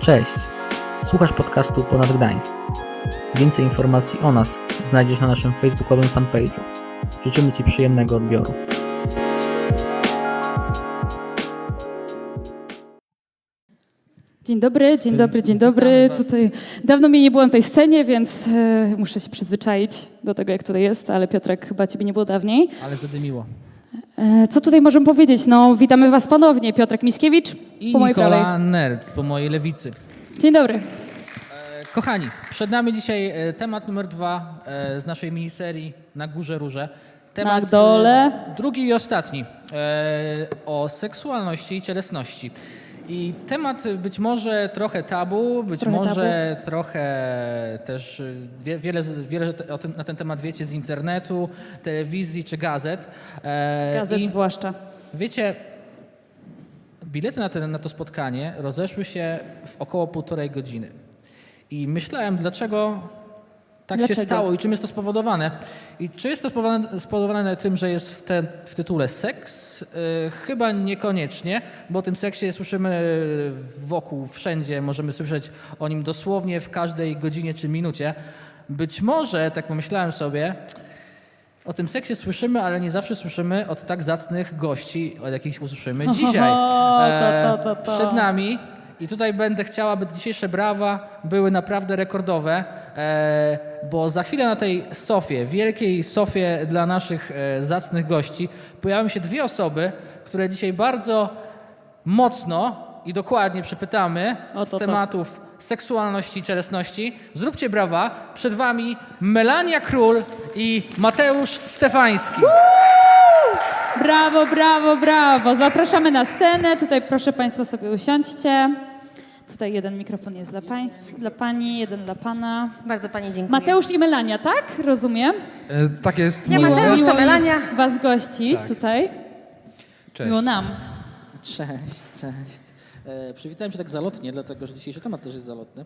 Cześć! Słuchasz podcastu Ponad Gdańsk. Więcej informacji o nas znajdziesz na naszym facebookowym fanpage'u. Życzymy Ci przyjemnego odbioru. Dzień dobry, dzień dobry, dzień dobry. Tutaj dawno mnie nie było na tej scenie, więc e, muszę się przyzwyczaić do tego, jak tutaj jest, ale Piotrek, chyba ciebie nie było dawniej. Ale zadymiło. E, co tutaj możemy powiedzieć? No, witamy was ponownie. Piotrek Miśkiewicz I po mojej prawej. Nikola Nerc po mojej lewicy. Dzień dobry. E, Kochani, przed nami dzisiaj e, temat numer dwa z naszej miniserii Na Górze Róże. Temat Na dole. drugi i ostatni o seksualności i cielesności. I temat być może trochę tabu, być Trochę może trochę też wie, wiele, wiele tym, na ten temat wiecie z internetu, telewizji czy gazet. E, Gazet i- zwłaszcza. Wiecie, bilety na, ten, na to spotkanie rozeszły się w około półtorej godziny. I myślałem, dlaczego tak Dlaczego? się stało i czym jest to spowodowane. I czy jest to spowodowane, spowodowane tym, że jest w, te, w tytule seks? Yy, chyba niekoniecznie, bo o tym seksie słyszymy wokół, wszędzie. Możemy słyszeć o nim dosłownie w każdej godzinie czy minucie. Być może, tak pomyślałem sobie, o tym seksie słyszymy, ale nie zawsze słyszymy od tak zacnych gości, od jakich usłyszymy dzisiaj. to. Przed nami i tutaj będę chciała, aby dzisiejsze brawa były naprawdę rekordowe, e, bo za chwilę na tej sofie, wielkiej sofie dla naszych e, zacnych gości, pojawią się dwie osoby, które dzisiaj bardzo mocno i dokładnie przepytamy O, to, z to. tematów seksualności i cielesności. Zróbcie brawa. Przed wami Melania Król i Mateusz Stefański. Brawo, brawo, brawo. Zapraszamy na scenę. Tutaj proszę Państwa sobie usiądźcie. Tutaj jeden mikrofon jest dla Państwa, dla Pani, jeden dla Pana. Bardzo Pani dziękuję. Mateusz i Melania, tak? Rozumiem? E, Tak jest. Ja miło. Mateusz, to Miło mi Melania. Was gościć tutaj. Cześć. Miło nam. Cześć, cześć. E, przywitałem się tak zalotnie, dlatego że dzisiejszy temat też jest zalotny.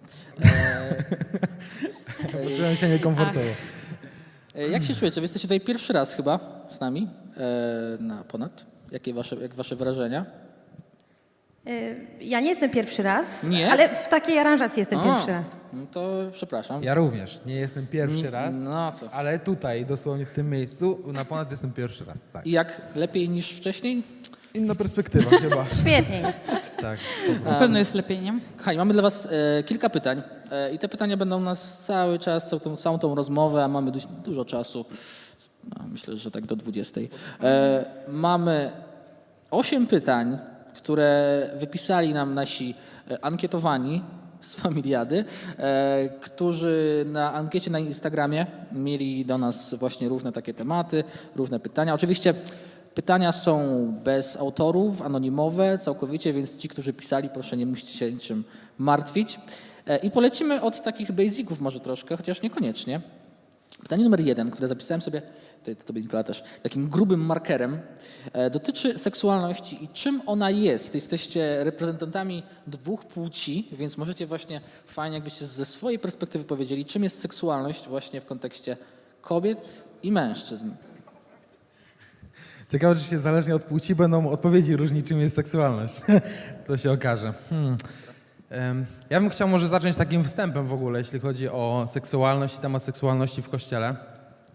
Poczułem się niekomfortowo. E, jak się czujecie? Wy jesteście tutaj pierwszy raz chyba z nami e, na ponad. Jakie wasze, jak wasze wrażenia? Y, Ja nie jestem pierwszy raz, Nie? ale w takiej aranżacji jestem O, pierwszy raz. No to przepraszam. Ja również. Nie jestem pierwszy raz, No co? ale tutaj, dosłownie w tym miejscu, na ponad jestem pierwszy raz. Tak. I jak lepiej niż wcześniej? Inna perspektywa chyba. Świetnie jest. Tak. Na pewno jest lepiej, nie? Kochani, mamy dla was e, kilka pytań e, i te pytania będą nas cały czas, całą tą, całą tą rozmowę, a mamy dość dużo czasu. No, myślę, że tak do 20. E, mamy osiem pytań, które wypisali nam nasi e, ankietowani z Familiady, e, którzy na ankiecie na Instagramie mieli do nas właśnie różne takie tematy, różne pytania. Oczywiście pytania są bez autorów, anonimowe całkowicie, więc ci, którzy pisali, proszę nie musicie się niczym martwić. E, I polecimy od takich basiców może troszkę, chociaż niekoniecznie. Pytanie numer jeden, które zapisałem sobie, to tobie Nikola też, takim grubym markerem, e, dotyczy seksualności i czym ona jest. Jesteście reprezentantami dwóch płci, więc możecie właśnie fajnie jakbyście ze swojej perspektywy powiedzieli, czym jest seksualność właśnie w kontekście kobiet i mężczyzn. Ciekawe, czy się zależnie od płci będą odpowiedzi różnić, czym jest seksualność. to się okaże. Hmm. Ja bym chciał może zacząć takim wstępem w ogóle, jeśli chodzi o seksualność i temat seksualności w Kościele,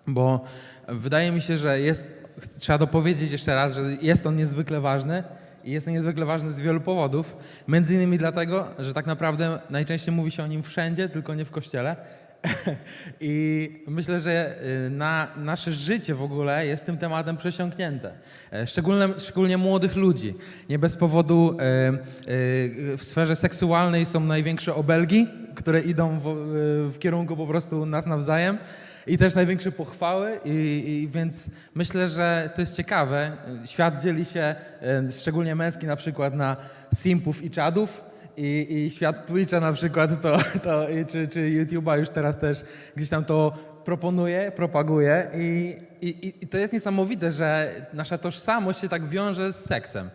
bo wydaje mi się, że jest, trzeba dopowiedzieć jeszcze raz, że jest on niezwykle ważny i jest on niezwykle ważny z wielu powodów. Między innymi dlatego, że tak naprawdę najczęściej mówi się o nim wszędzie, tylko nie w Kościele. I myślę, że y, na nasze życie w ogóle jest tym tematem przesiąknięte. E, Szczególnie, szczególnie młodych ludzi. Nie bez powodu e, e, w sferze seksualnej są największe obelgi, które idą w, w kierunku po prostu nas nawzajem. I też największe pochwały, i, i więc myślę, że to jest ciekawe. Świat dzieli się, szczególnie męski na przykład, na simpów i czadów, i, i świat Twitcha na przykład, to, to, czy, czy YouTube'a już teraz też gdzieś tam to proponuje, propaguje i, i, i to jest niesamowite, że nasza tożsamość się tak wiąże z seksem.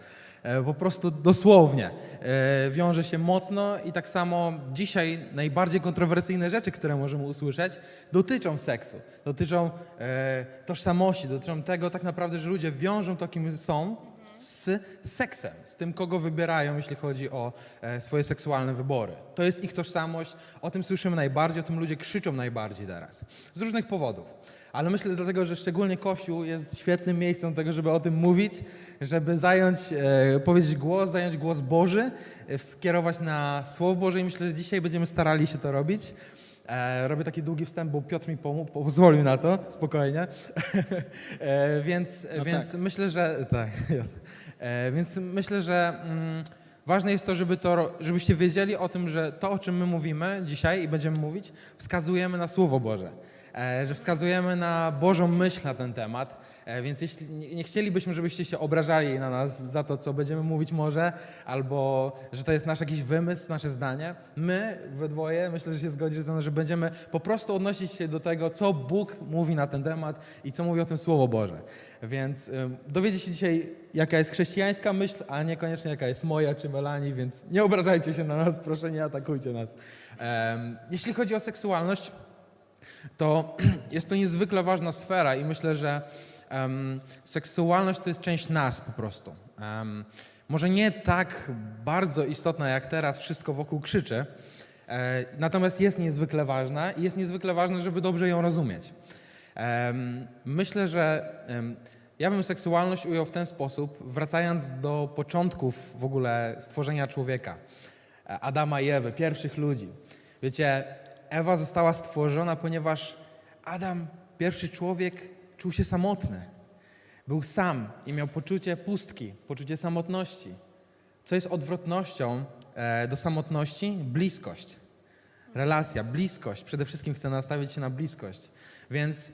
E, Po prostu dosłownie. E, Wiąże się mocno i tak samo dzisiaj najbardziej kontrowersyjne rzeczy, które możemy usłyszeć, dotyczą seksu, dotyczą e, tożsamości, dotyczą tego tak naprawdę, że ludzie wiążą to, kim są z seksem, z tym, kogo wybierają, jeśli chodzi o swoje seksualne wybory. To jest ich tożsamość, o tym słyszymy najbardziej, o tym ludzie krzyczą najbardziej teraz. Z różnych powodów. Ale myślę dlatego, że szczególnie Kościół jest świetnym miejscem do tego, żeby o tym mówić, żeby zająć, e, powiedzieć głos, zająć głos Boży, e, skierować na Słowo Boże i myślę, że dzisiaj będziemy starali się to robić. E, robię taki długi wstęp, bo Piotr mi pomógł, pozwolił na to, spokojnie. e, więc No więc tak. myślę, że tak, jasne. E, więc myślę, że mm, ważne jest to, żeby to, żebyście wiedzieli o tym, że to, o czym my mówimy dzisiaj i będziemy mówić, wskazujemy na Słowo Boże. E, że wskazujemy na Bożą myśl na ten temat. E, więc jeśli nie, chcielibyśmy, żebyście się obrażali na nas za to, co będziemy mówić może, albo że to jest nasz jakiś wymysł, nasze zdanie. My we dwoje, myślę, że się zgodzisz ze mną, że będziemy po prostu odnosić się do tego, co Bóg mówi na ten temat i co mówi o tym Słowo Boże. Więc ym, dowiecie się dzisiaj, jaka jest chrześcijańska myśl, a niekoniecznie jaka jest moja czy Melanii, więc nie obrażajcie się na nas, proszę, nie atakujcie nas. Jeśli chodzi o seksualność, to jest to niezwykle ważna sfera i myślę, że em, seksualność to jest część nas po prostu. Em, może nie tak bardzo istotna jak teraz wszystko wokół krzyczy, e, natomiast jest niezwykle ważna i jest niezwykle ważne, żeby dobrze ją rozumieć. Em, myślę, że em, ja bym seksualność ujął w ten sposób, wracając do początków w ogóle stworzenia człowieka. E, Adama i Ewy, pierwszych ludzi. Wiecie, Ewa została stworzona, ponieważ Adam, pierwszy człowiek, czuł się samotny. Był sam i miał poczucie pustki, poczucie samotności. Co jest odwrotnością e, do samotności? Bliskość. Relacja, bliskość. Przede wszystkim chcę nastawić się na bliskość. Więc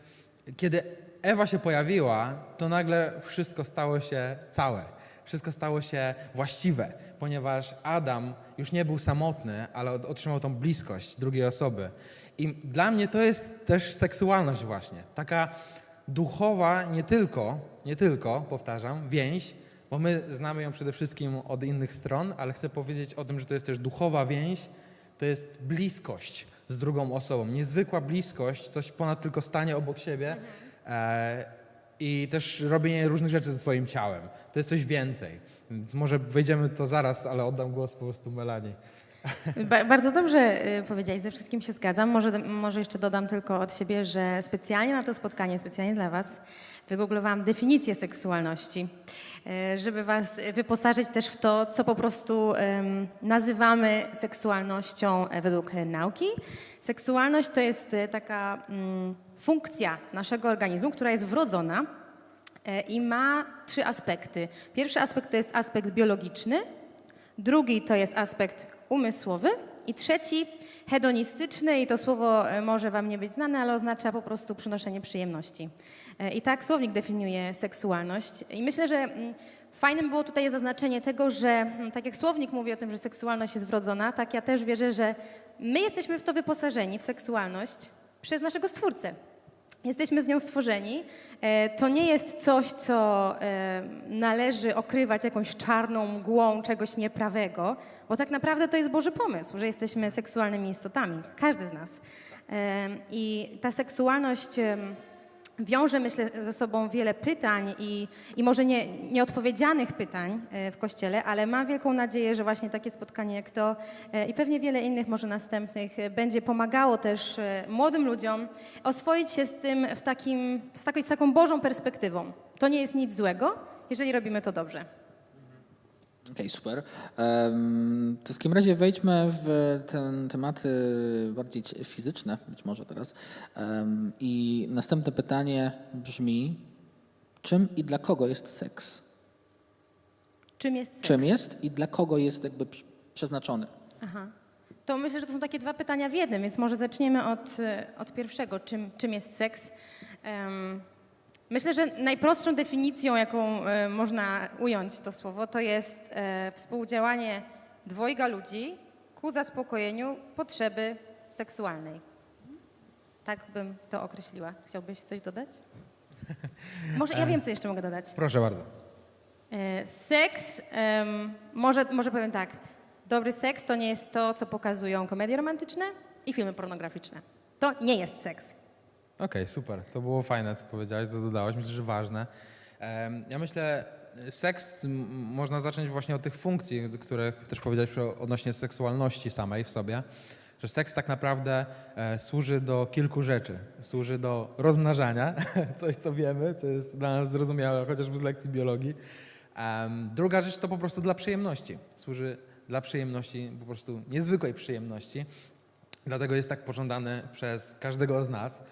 kiedy Ewa się pojawiła, to nagle wszystko stało się całe. Wszystko stało się właściwe, ponieważ Adam już nie był samotny, ale otrzymał tą bliskość drugiej osoby. I dla mnie to jest też seksualność właśnie. Taka duchowa, nie tylko, nie tylko, powtarzam, więź, bo my znamy ją przede wszystkim od innych stron, ale chcę powiedzieć o tym, że to jest też duchowa więź, to jest bliskość z drugą osobą. Niezwykła bliskość, coś ponad tylko stanie obok siebie e, i też robienie różnych rzeczy ze swoim ciałem. To jest coś więcej. Więc może wejdziemy to zaraz, ale oddam głos po prostu Melanii. Ba- bardzo dobrze y, powiedziałeś, ze wszystkim się zgadzam. Może, może jeszcze dodam tylko od siebie, że specjalnie na to spotkanie, specjalnie dla Was, wygooglowałam definicję seksualności, y, żeby Was wyposażyć też w to, co po prostu nazywamy seksualnością e, według nauki. Seksualność to jest e, taka mm, funkcja naszego organizmu, która jest wrodzona e, i ma trzy aspekty. Pierwszy aspekt to jest aspekt biologiczny, Drugi to jest aspekt umysłowy i trzeci hedonistyczny i to słowo e, może wam nie być znane, ale oznacza po prostu przynoszenie przyjemności. E, I tak słownik definiuje seksualność i myślę, że mm, fajnym było tutaj zaznaczenie tego, że mm, tak jak słownik mówi o tym, że seksualność jest wrodzona, tak ja też wierzę, że my jesteśmy w to wyposażeni, w seksualność przez naszego Stwórcę. Jesteśmy z nią stworzeni. E, To nie jest coś, co e, należy okrywać jakąś czarną mgłą czegoś nieprawego, bo tak naprawdę to jest Boży pomysł, że jesteśmy seksualnymi istotami, każdy z nas. E, I ta seksualność wiąże, myślę, ze sobą wiele pytań i, i może nie, nieodpowiedzianych pytań e, w Kościele, ale mam wielką nadzieję, że właśnie takie spotkanie jak to e, i pewnie wiele innych może następnych e, będzie pomagało też młodym ludziom oswoić się z tym w takim, z, taką, z taką Bożą perspektywą. To nie jest nic złego, jeżeli robimy to dobrze. Okej, super. Em, To w takim razie wejdźmy w te tematy bardziej fizyczne, być może teraz. I następne pytanie brzmi, czym i dla kogo jest seks? Czym jest seks? Czym jest i dla kogo jest jakby przeznaczony? Aha. To myślę, że to są takie dwa pytania w jednym, więc może zaczniemy od, od pierwszego. Czym, czym jest seks? Em, myślę, że najprostszą definicją, jaką e, można ująć to słowo, to jest e, współdziałanie dwojga ludzi ku zaspokojeniu potrzeby seksualnej. Tak bym to określiła. Chciałbyś coś dodać? Może ja wiem, co jeszcze mogę dodać. Proszę bardzo. E, Seks, może, może powiem tak, dobry seks to nie jest to, co pokazują komedie romantyczne i filmy pornograficzne. To nie jest seks. Okej, super. To było fajne, co powiedziałeś, co dodałeś. Myślę, że ważne. Ja myślę, seks można zacząć właśnie od tych funkcji, które też powiedziałeś odnośnie seksualności samej w sobie. Że seks tak naprawdę e, służy do kilku rzeczy. Służy do rozmnażania, coś co wiemy, co jest dla nas zrozumiałe chociażby z lekcji biologii. Druga rzecz to po prostu dla przyjemności. Służy dla przyjemności, po prostu niezwykłej przyjemności. Dlatego jest tak pożądany przez każdego z nas.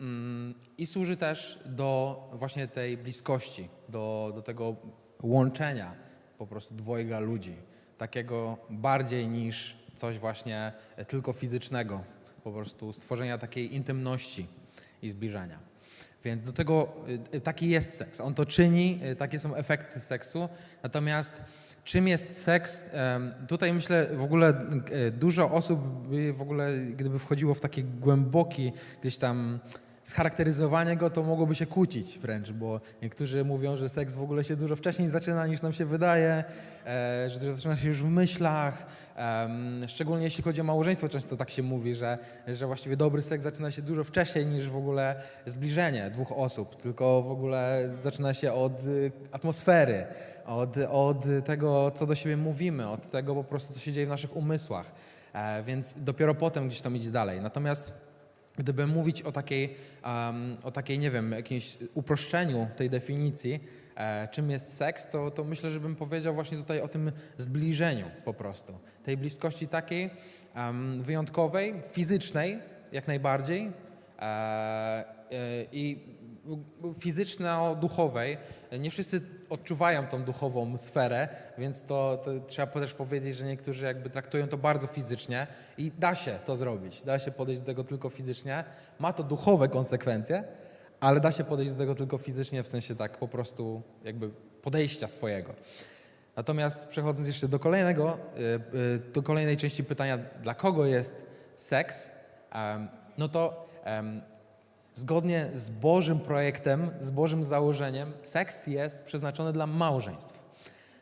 Mm, I służy też do właśnie tej bliskości, do, do tego łączenia po prostu dwojga ludzi. Takiego bardziej niż coś właśnie tylko fizycznego. Po prostu stworzenia takiej intymności i zbliżenia. Więc do tego y, taki jest seks. On to czyni, y, takie są efekty seksu. Natomiast czym jest seks? Tutaj myślę w ogóle y, dużo osób w ogóle, gdyby wchodziło w taki głęboki gdzieś tam scharakteryzowanie go, to mogłoby się kłócić wręcz, bo niektórzy mówią, że seks w ogóle się dużo wcześniej zaczyna niż nam się wydaje, e, że zaczyna się już w myślach. szczególnie jeśli chodzi o małżeństwo, często tak się mówi, że, że właściwie dobry seks zaczyna się dużo wcześniej niż w ogóle zbliżenie dwóch osób, tylko w ogóle zaczyna się od y, atmosfery, od, od tego, co do siebie mówimy, od tego po prostu, co się dzieje w naszych umysłach. E, więc dopiero potem gdzieś tam idzie dalej. Natomiast Gdyby mówić o takiej, um, o takiej, nie wiem, jakimś uproszczeniu tej definicji, e, czym jest seks, to, to myślę, że bym powiedział właśnie tutaj o tym zbliżeniu po prostu. Tej bliskości takiej em, wyjątkowej, fizycznej jak najbardziej e, e, i fizyczno-duchowej. Nie wszyscy odczuwają tą duchową sferę, więc to, to trzeba też powiedzieć, że niektórzy jakby traktują to bardzo fizycznie i da się to zrobić. Da się podejść do tego tylko fizycznie. Ma to duchowe konsekwencje, ale da się podejść do tego tylko fizycznie, w sensie tak po prostu jakby podejścia swojego. Natomiast przechodząc jeszcze do kolejnego, y, y, do kolejnej części pytania, dla kogo jest seks, no to zgodnie z Bożym projektem, z Bożym założeniem, seks jest przeznaczony dla małżeństw.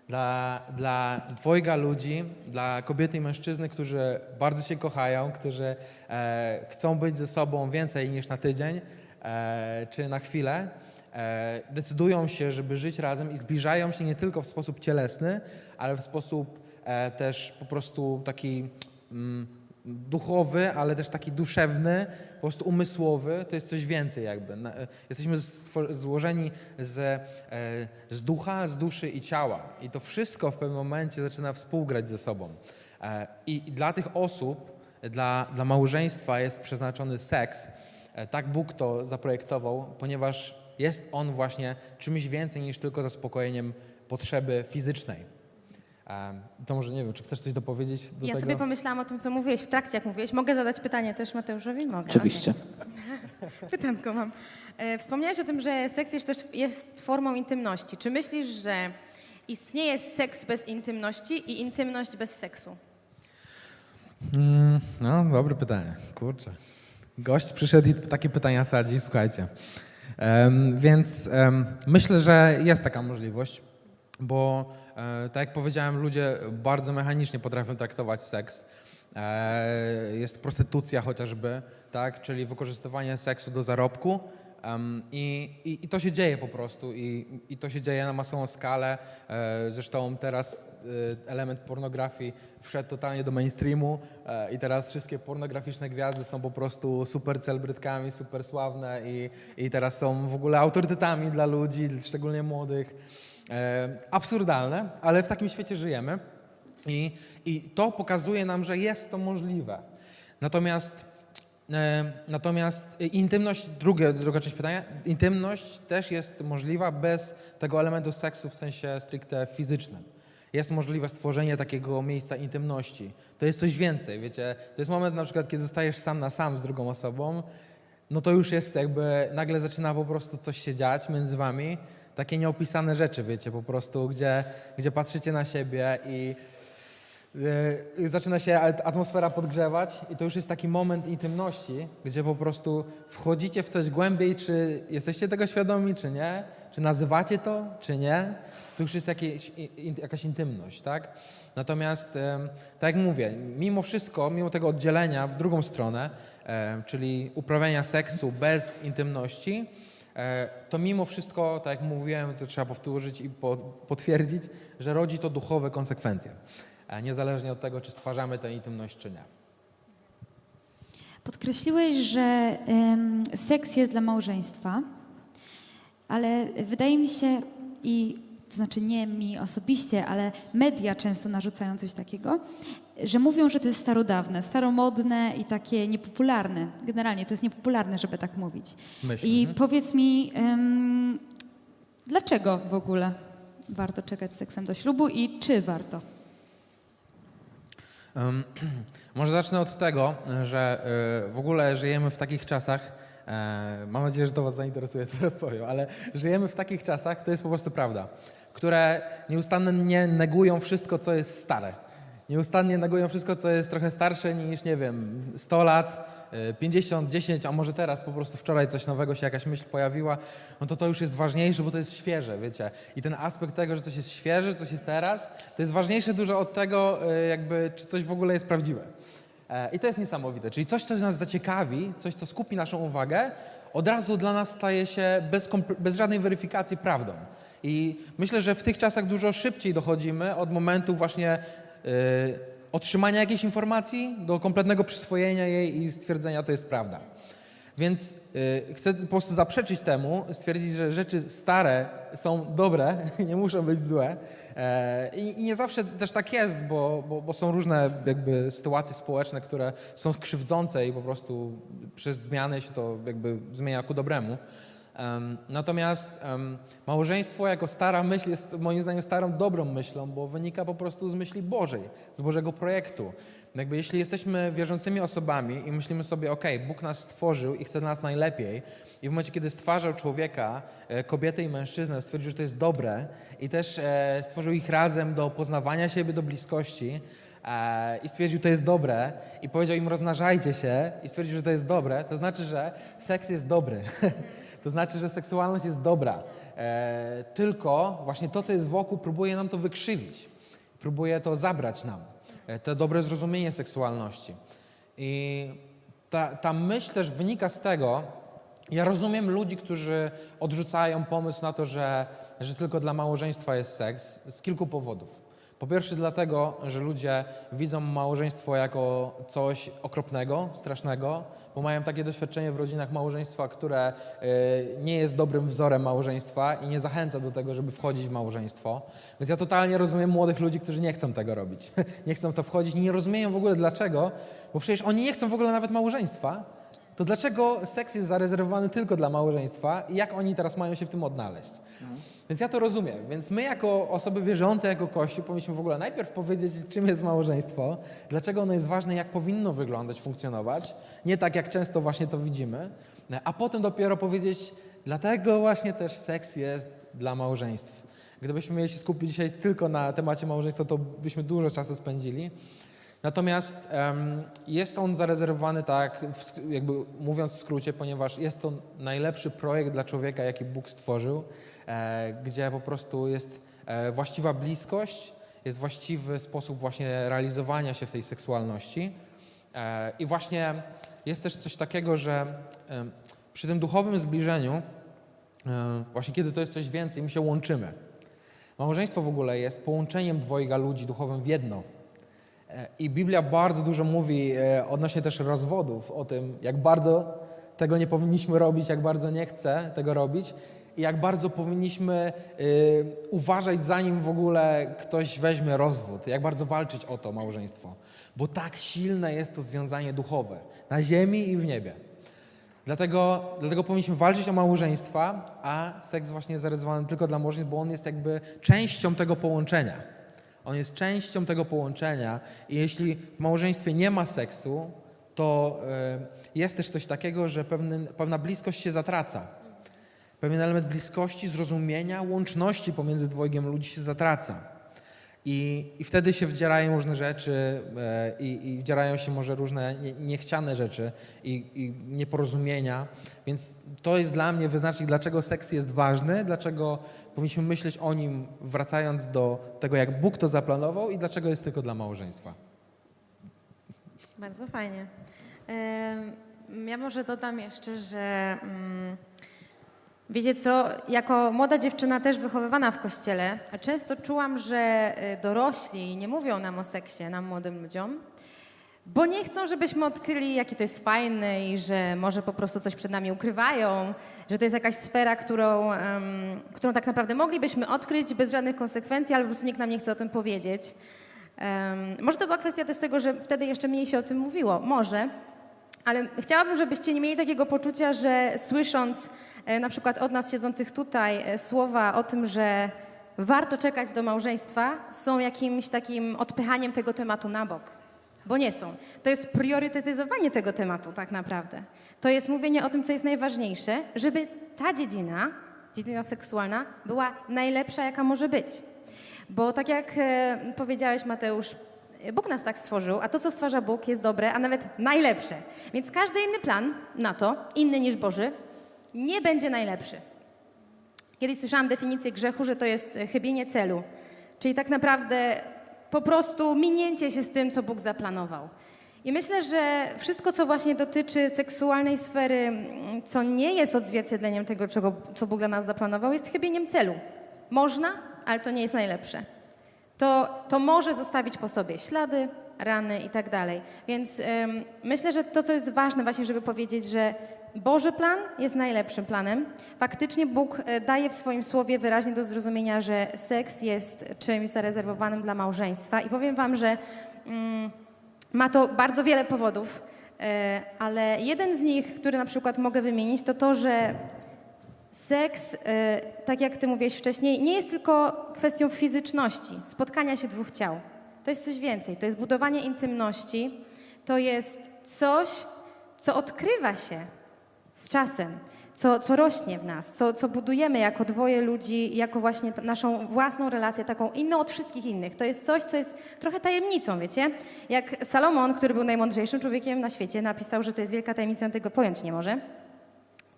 Dla, dla dwojga ludzi, dla kobiety i mężczyzny, którzy bardzo się kochają, którzy e, chcą być ze sobą więcej niż na tydzień e, czy na chwilę, e, decydują się, żeby żyć razem i zbliżają się nie tylko w sposób cielesny, ale w sposób e, też po prostu taki mm, duchowy, ale też taki duszewny, po prostu umysłowy, to jest coś więcej jakby. E, Jesteśmy złożeni z, e, z ducha, z duszy i ciała i to wszystko w pewnym momencie zaczyna współgrać ze sobą. E, I dla tych osób, dla, dla małżeństwa jest przeznaczony seks. Tak Bóg to zaprojektował, ponieważ jest on właśnie czymś więcej niż tylko zaspokojeniem potrzeby fizycznej. To może nie wiem, czy chcesz coś dopowiedzieć do ja tego? sobie pomyślałam o tym, co mówiłeś w trakcie, jak mówiłeś. Mogę zadać pytanie też Mateuszowi? Mogę. Oczywiście. okej. Pytanko mam. E, Wspomniałeś o tym, że seks jest też jest formą intymności. Czy myślisz, że istnieje seks bez intymności i intymność bez seksu? Mm, no, dobre pytanie. Kurczę. Gość przyszedł i takie pytania sadzi, słuchajcie. Em, więc em, myślę, że jest taka możliwość, bo e, tak jak powiedziałem, ludzie bardzo mechanicznie potrafią traktować seks. E, jest prostytucja chociażby, tak? czyli wykorzystywanie seksu do zarobku. I, i, I to się dzieje po prostu i, i to się dzieje na masową skalę. E, zresztą teraz element pornografii wszedł totalnie do mainstreamu i teraz wszystkie pornograficzne gwiazdy są po prostu super celebrytkami, super sławne i, i teraz są w ogóle autorytetami dla ludzi, szczególnie młodych. E, absurdalne, ale w takim świecie żyjemy i, i to pokazuje nam, że jest to możliwe. Natomiast E, Natomiast intymność, drugie, druga część pytania, intymność też jest możliwa bez tego elementu seksu w sensie stricte fizycznym. Jest możliwe stworzenie takiego miejsca intymności. To jest coś więcej, wiecie. To jest moment na przykład, kiedy zostajesz sam na sam z drugą osobą, no to już jest jakby, nagle zaczyna po prostu coś się dziać między wami. Takie nieopisane rzeczy, wiecie, po prostu, gdzie, gdzie patrzycie na siebie i Yy, zaczyna się at- atmosfera podgrzewać i to już jest taki moment intymności, gdzie po prostu wchodzicie w coś głębiej, czy jesteście tego świadomi, czy nie, czy nazywacie to, czy nie. To już jest jakieś, jakaś intymność, tak? Natomiast, tak jak mówię, mimo wszystko, mimo tego oddzielenia w drugą stronę, czyli uprawiania seksu bez intymności, to mimo wszystko, tak jak mówiłem, to trzeba powtórzyć i po, potwierdzić, że rodzi to duchowe konsekwencje. E, niezależnie od tego, czy stwarzamy tę intymność, czy nie. Podkreśliłeś, że seks jest dla małżeństwa, ale wydaje mi się, i to znaczy nie mi osobiście, ale media często narzucają coś takiego, że mówią, że to jest starodawne, staromodne i takie niepopularne. Generalnie to jest niepopularne, żeby tak mówić. Myślę. I mhm. powiedz mi, dlaczego w ogóle warto czekać z seksem do ślubu i czy warto? Em, Może zacznę od tego, że y, w ogóle żyjemy w takich czasach, e, mam nadzieję, że to Was zainteresuje, co teraz powiem, ale żyjemy w takich czasach, to jest po prostu prawda, które nieustannie negują wszystko, co jest stare. Nieustannie negują wszystko, co jest trochę starsze niż, nie wiem, 100 lat, y, 50, 10, a może teraz po prostu wczoraj coś nowego się jakaś myśl pojawiła, no to to już jest ważniejsze, bo to jest świeże, wiecie. I ten aspekt tego, że coś jest świeże, coś jest teraz, to jest ważniejsze dużo od tego, y, jakby, czy coś w ogóle jest prawdziwe. E, I to jest niesamowite. Czyli coś, co nas zaciekawi, coś, co skupi naszą uwagę, od razu dla nas staje się bez, bez żadnej weryfikacji prawdą. I myślę, że w tych czasach dużo szybciej dochodzimy od momentu właśnie otrzymania jakiejś informacji do kompletnego przyswojenia jej i stwierdzenia, to jest prawda. Więc y, chcę po prostu zaprzeczyć temu, stwierdzić, że rzeczy stare są dobre, nie muszą być złe. E, I, nie zawsze też tak jest, bo, bo, bo są różne jakby sytuacje społeczne, które są skrzywdzące i po prostu przez zmiany się to jakby zmienia ku dobremu. Natomiast małżeństwo jako stara myśl jest moim zdaniem starą dobrą myślą, bo wynika po prostu z myśli Bożej, z Bożego projektu. Jakby jeśli jesteśmy wierzącymi osobami i myślimy sobie, ok, Bóg nas stworzył i chce dla nas najlepiej i w momencie, kiedy stwarzał człowieka, e, kobietę i mężczyznę, stwierdził, że to jest dobre i też e, stworzył ich razem do poznawania siebie, do bliskości, e, i stwierdził, to jest dobre i powiedział im rozmnażajcie się i stwierdził, że to jest dobre, to znaczy, że seks jest dobry. to znaczy, że seksualność jest dobra. E, tylko właśnie to, co jest wokół, próbuje nam to wykrzywić. Próbuje to zabrać nam. E, to dobre zrozumienie seksualności. I ta, ta myśl też wynika z tego, ja rozumiem ludzi, którzy odrzucają pomysł na to, że, że tylko dla małżeństwa jest seks z kilku powodów. Po pierwsze dlatego, że ludzie widzą małżeństwo jako coś okropnego, strasznego, bo mają takie doświadczenie w rodzinach małżeństwa, które y, nie jest dobrym wzorem małżeństwa i nie zachęca do tego, żeby wchodzić w małżeństwo. Więc ja totalnie rozumiem młodych ludzi, którzy nie chcą tego robić. nie chcą w to wchodzić nie rozumieją w ogóle dlaczego, bo przecież oni nie chcą w ogóle nawet małżeństwa. To dlaczego seks jest zarezerwowany tylko dla małżeństwa i jak oni teraz mają się w tym odnaleźć? Więc ja to rozumiem. Więc my jako osoby wierzące, jako Kościół powinniśmy w ogóle najpierw powiedzieć, czym jest małżeństwo, dlaczego ono jest ważne, jak powinno wyglądać, funkcjonować. Nie tak, jak często właśnie to widzimy. A potem dopiero powiedzieć, dlatego właśnie też seks jest dla małżeństw. Gdybyśmy mieli się skupić dzisiaj tylko na temacie małżeństwa, to byśmy dużo czasu spędzili. Natomiast em, jest on zarezerwowany tak, w, jakby mówiąc w skrócie, ponieważ jest to najlepszy projekt dla człowieka, jaki Bóg stworzył, e, gdzie po prostu jest e, właściwa bliskość, jest właściwy sposób właśnie realizowania się w tej seksualności. E, I właśnie jest też coś takiego, że przy tym duchowym zbliżeniu, e, właśnie kiedy to jest coś więcej, my się łączymy. Małżeństwo w ogóle jest połączeniem dwojga ludzi duchowym w jedno. E, I Biblia bardzo dużo mówi e, odnośnie też rozwodów, o tym, jak bardzo tego nie powinniśmy robić, jak bardzo nie chcę tego robić i jak bardzo powinniśmy y, uważać, zanim w ogóle ktoś weźmie rozwód, jak bardzo walczyć o to małżeństwo. Bo tak silne jest to związanie duchowe na ziemi i w niebie. Dlatego, dlatego powinniśmy walczyć o małżeństwa, a seks właśnie jest zarezerwowany tylko dla małżeństw, bo on jest jakby częścią tego połączenia. On jest częścią tego połączenia i jeśli w małżeństwie nie ma seksu, to y, jest też coś takiego, że pewny, pewna bliskość się zatraca. Pewien element bliskości, zrozumienia, łączności pomiędzy dwojgiem ludzi się zatraca. I, I wtedy się wdzierają różne rzeczy e, i, i wdzierają się może różne nie, niechciane rzeczy i, i nieporozumienia. Więc to jest dla mnie wyznacznik, dlaczego seks jest ważny, dlaczego powinniśmy myśleć o nim wracając do tego, jak Bóg to zaplanował i dlaczego jest tylko dla małżeństwa. Bardzo fajnie. Ja może dodam jeszcze, że mm, Wiecie co, jako młoda dziewczyna też wychowywana w kościele, często czułam, że y, dorośli nie mówią nam o seksie, nam młodym ludziom, bo nie chcą, żebyśmy odkryli, jaki to jest fajny i że może po prostu coś przed nami ukrywają, że to jest jakaś sfera, którą, em, którą tak naprawdę moglibyśmy odkryć bez żadnych konsekwencji, ale po prostu nikt nam nie chce o tym powiedzieć. Em, może to była kwestia też tego, że wtedy jeszcze mniej się o tym mówiło, może, ale chciałabym, żebyście nie mieli takiego poczucia, że słysząc e, na przykład od nas siedzących tutaj e, słowa o tym, że warto czekać do małżeństwa, są jakimś takim odpychaniem tego tematu na bok. Bo nie są. To jest priorytetyzowanie tego tematu tak naprawdę. To jest mówienie o tym, co jest najważniejsze, żeby ta dziedzina, dziedzina seksualna, była najlepsza, jaka może być. Bo tak jak e, powiedziałeś, Mateusz, Bóg nas tak stworzył, a to, co stwarza Bóg, jest dobre, a nawet najlepsze. Więc każdy inny plan na to, inny niż Boży, nie będzie najlepszy. Kiedyś słyszałam definicję grzechu, że to jest chybienie celu. Czyli tak naprawdę po prostu minięcie się z tym, co Bóg zaplanował. I myślę, że wszystko, co właśnie dotyczy seksualnej sfery, co nie jest odzwierciedleniem tego, czego, co Bóg dla nas zaplanował, jest chybieniem celu. Można, ale to nie jest najlepsze. To, to może zostawić po sobie ślady, rany i tak dalej. Więc ym, myślę, że to, co jest ważne właśnie, żeby powiedzieć, że Boży plan jest najlepszym planem. Faktycznie Bóg e, daje w swoim słowie wyraźnie do zrozumienia, że seks jest czymś zarezerwowanym dla małżeństwa. I powiem Wam, że mm, ma to bardzo wiele powodów, e, ale jeden z nich, który na przykład mogę wymienić, to to, że seks, e, tak jak Ty mówiłeś wcześniej, nie jest tylko kwestią fizyczności, spotkania się dwóch ciał. To jest coś więcej. To jest budowanie intymności. To jest coś, co odkrywa się z czasem, co, co rośnie w nas, co, co budujemy jako dwoje ludzi, jako właśnie naszą własną relację, taką inną od wszystkich innych. To jest coś, co jest trochę tajemnicą, wiecie? Jak Salomon, który był najmądrzejszym człowiekiem na świecie, napisał, że to jest wielka tajemnica, on tego pojąć nie może.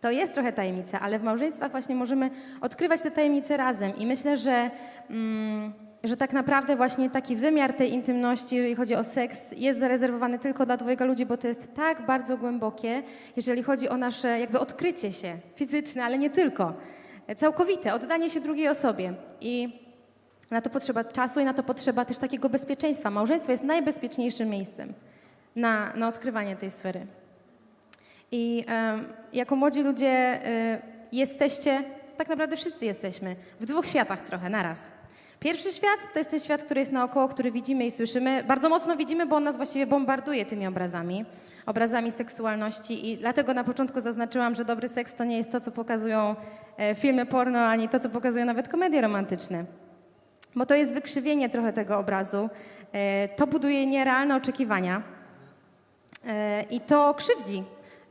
To jest trochę tajemnica, ale w małżeństwach właśnie możemy odkrywać te tajemnice razem. I myślę, że, mm, że tak naprawdę właśnie taki wymiar tej intymności, jeżeli chodzi o seks, jest zarezerwowany tylko dla dwojga ludzi, bo to jest tak bardzo głębokie, jeżeli chodzi o nasze jakby odkrycie się fizyczne, ale nie tylko. Całkowite, oddanie się drugiej osobie. I na to potrzeba czasu i na to potrzeba też takiego bezpieczeństwa. Małżeństwo jest najbezpieczniejszym miejscem na, na odkrywanie tej sfery. I jako młodzi ludzie y, jesteście, tak naprawdę wszyscy jesteśmy, w dwóch światach trochę naraz. Pierwszy świat to jest ten świat, który jest naokoło, który widzimy i słyszymy. Bardzo mocno widzimy, bo on nas właściwie bombarduje tymi obrazami, obrazami seksualności. I dlatego na początku zaznaczyłam, że dobry seks to nie jest to, co pokazują e, filmy porno, ani to, co pokazują nawet komedie romantyczne. Bo to jest wykrzywienie trochę tego obrazu. E, To buduje nierealne oczekiwania. E, I to krzywdzi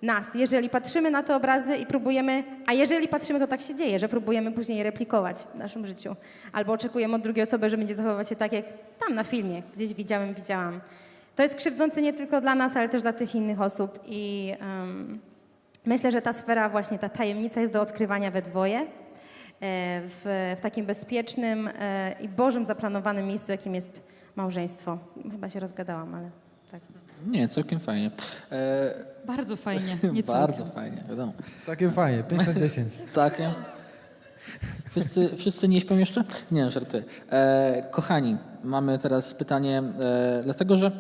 nas, jeżeli patrzymy na te obrazy i próbujemy, a jeżeli patrzymy, to tak się dzieje, że próbujemy później je replikować w naszym życiu. Albo oczekujemy od drugiej osoby, że będzie zachowywać się tak, jak tam na filmie, gdzieś widziałem, widziałam. To jest krzywdzące nie tylko dla nas, ale też dla tych innych osób. I em, myślę, że ta sfera, właśnie ta tajemnica jest do odkrywania we dwoje. e, W, w takim bezpiecznym e, i Bożym zaplanowanym miejscu, jakim jest małżeństwo. Chyba się rozgadałam, ale. Nie, całkiem fajnie. E, Bardzo fajnie. Nie bardzo całkiem. fajnie, wiadomo. Całkiem fajnie, 5 na 10. Całkiem. Wszyscy, wszyscy nie śpią jeszcze? Nie, żarty. E, kochani, mamy teraz pytanie, e, dlatego że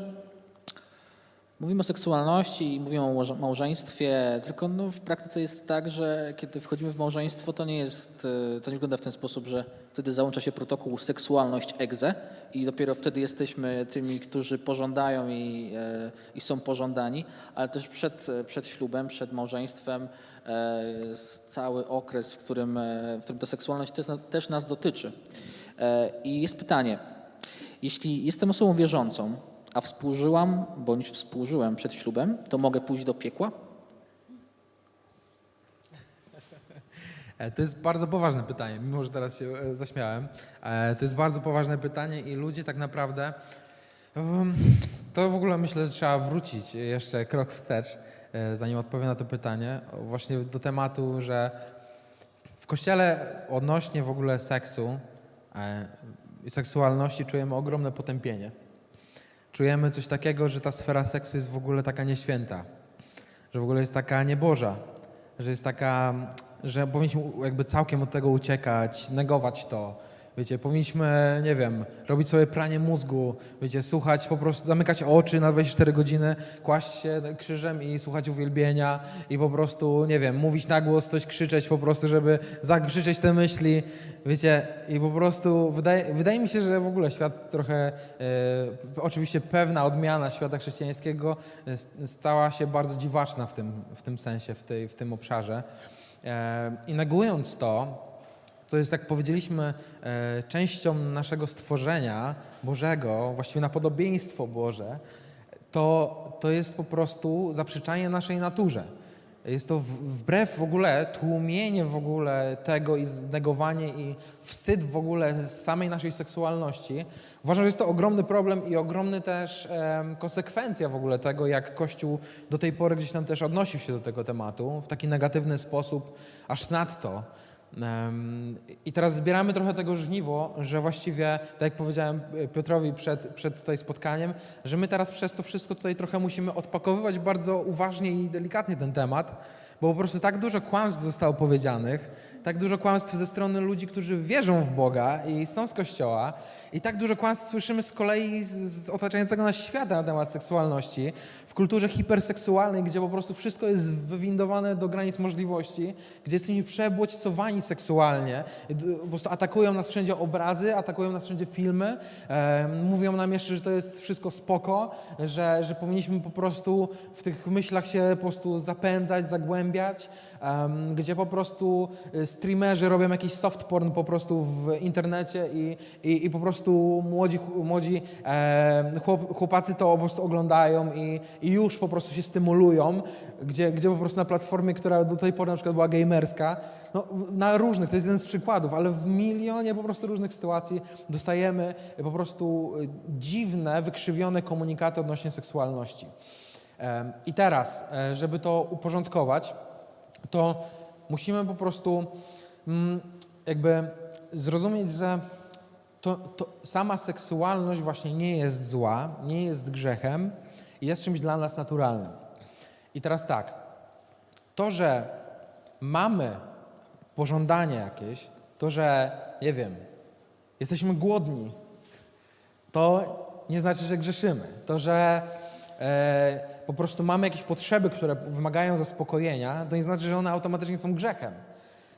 mówimy o seksualności i mówimy o małże- małżeństwie, tylko no, w praktyce jest tak, że kiedy wchodzimy w małżeństwo, to nie jest, e, to nie wygląda w ten sposób, że wtedy załącza się protokół seksualność egze i dopiero wtedy jesteśmy tymi, którzy pożądają i, e, i są pożądani, ale też przed, przed ślubem, przed małżeństwem e, jest cały okres, w którym, w którym ta seksualność też, też nas dotyczy. I jest pytanie, jeśli jestem osobą wierzącą, a współżyłam bądź współżyłem przed ślubem, to mogę pójść do piekła? E, To jest bardzo poważne pytanie, mimo że teraz się e, zaśmiałem. E, To jest bardzo poważne pytanie i ludzie tak naprawdę. To w ogóle myślę, że trzeba wrócić jeszcze krok wstecz, zanim odpowiem na to pytanie. Właśnie do tematu, że w kościele odnośnie w ogóle seksu i seksualności czujemy ogromne potępienie. Czujemy coś takiego, że ta sfera seksu jest w ogóle taka nieświęta, że w ogóle jest taka nieboża, że jest taka że powinniśmy jakby całkiem od tego uciekać, negować to. Wiecie, powinniśmy, nie wiem, robić sobie pranie mózgu, wiecie, słuchać, po prostu zamykać oczy na 24 godziny, kłaść się krzyżem i słuchać uwielbienia i po prostu, nie wiem, mówić na głos, coś krzyczeć po prostu, żeby zakrzyczeć te myśli, wiecie, i po prostu wydaje, wydaje mi się, że w ogóle świat trochę, e, oczywiście pewna odmiana świata chrześcijańskiego e, stała się bardzo dziwaczna w tym, w tym sensie, w, tej, w tym obszarze. E, I negując to, co jest, jak powiedzieliśmy, e, częścią naszego stworzenia Bożego, właściwie na podobieństwo Boże, to, to jest po prostu zaprzeczanie naszej naturze. Jest to wbrew w ogóle, tłumienie w ogóle tego i znegowanie i wstyd w ogóle samej naszej seksualności. Uważam, że jest to ogromny problem i ogromny też em, konsekwencja w ogóle tego, jak Kościół do tej pory gdzieś tam też odnosił się do tego tematu w taki negatywny sposób, aż nadto. I teraz zbieramy trochę tego żniwo, że właściwie, tak jak powiedziałem e, Piotrowi przed, przed tutaj spotkaniem, że my teraz przez to wszystko tutaj trochę musimy odpakowywać bardzo uważnie i delikatnie ten temat, bo po prostu tak dużo kłamstw zostało powiedzianych, tak dużo kłamstw ze strony ludzi, którzy wierzą w Boga i są z Kościoła. I tak dużo kłamstw słyszymy z kolei z, z otaczającego nas świata na temat seksualności, w kulturze hiperseksualnej, gdzie po prostu wszystko jest wywindowane do granic możliwości, gdzie jesteśmy przebodźcowani seksualnie, po prostu atakują nas wszędzie obrazy, atakują nas wszędzie filmy, e, mówią nam jeszcze, że to jest wszystko spoko, że, że powinniśmy po prostu w tych myślach się po prostu zapędzać, zagłębiać, gdzie po prostu y, streamerzy robią jakiś soft porn po prostu w internecie i, i, i po prostu młodzi, młodzi chłop, chłopacy to po prostu oglądają i, i już po prostu się stymulują, gdzie, gdzie po prostu na platformie, która do tej pory na przykład była gamerska, no, na różnych, to jest jeden z przykładów, ale w milionie po prostu różnych sytuacji dostajemy po prostu y, dziwne, wykrzywione komunikaty odnośnie seksualności. I teraz, e, żeby to uporządkować, to musimy po prostu mm, jakby zrozumieć, że to, to sama seksualność właśnie nie jest zła, nie jest grzechem i jest czymś dla nas naturalnym. I teraz tak, to, że mamy pożądanie jakieś, to, że nie wiem, jesteśmy głodni, to nie znaczy, że grzeszymy. To, że e, po prostu mamy jakieś potrzeby, które wymagają zaspokojenia, to nie znaczy, że one automatycznie są grzechem.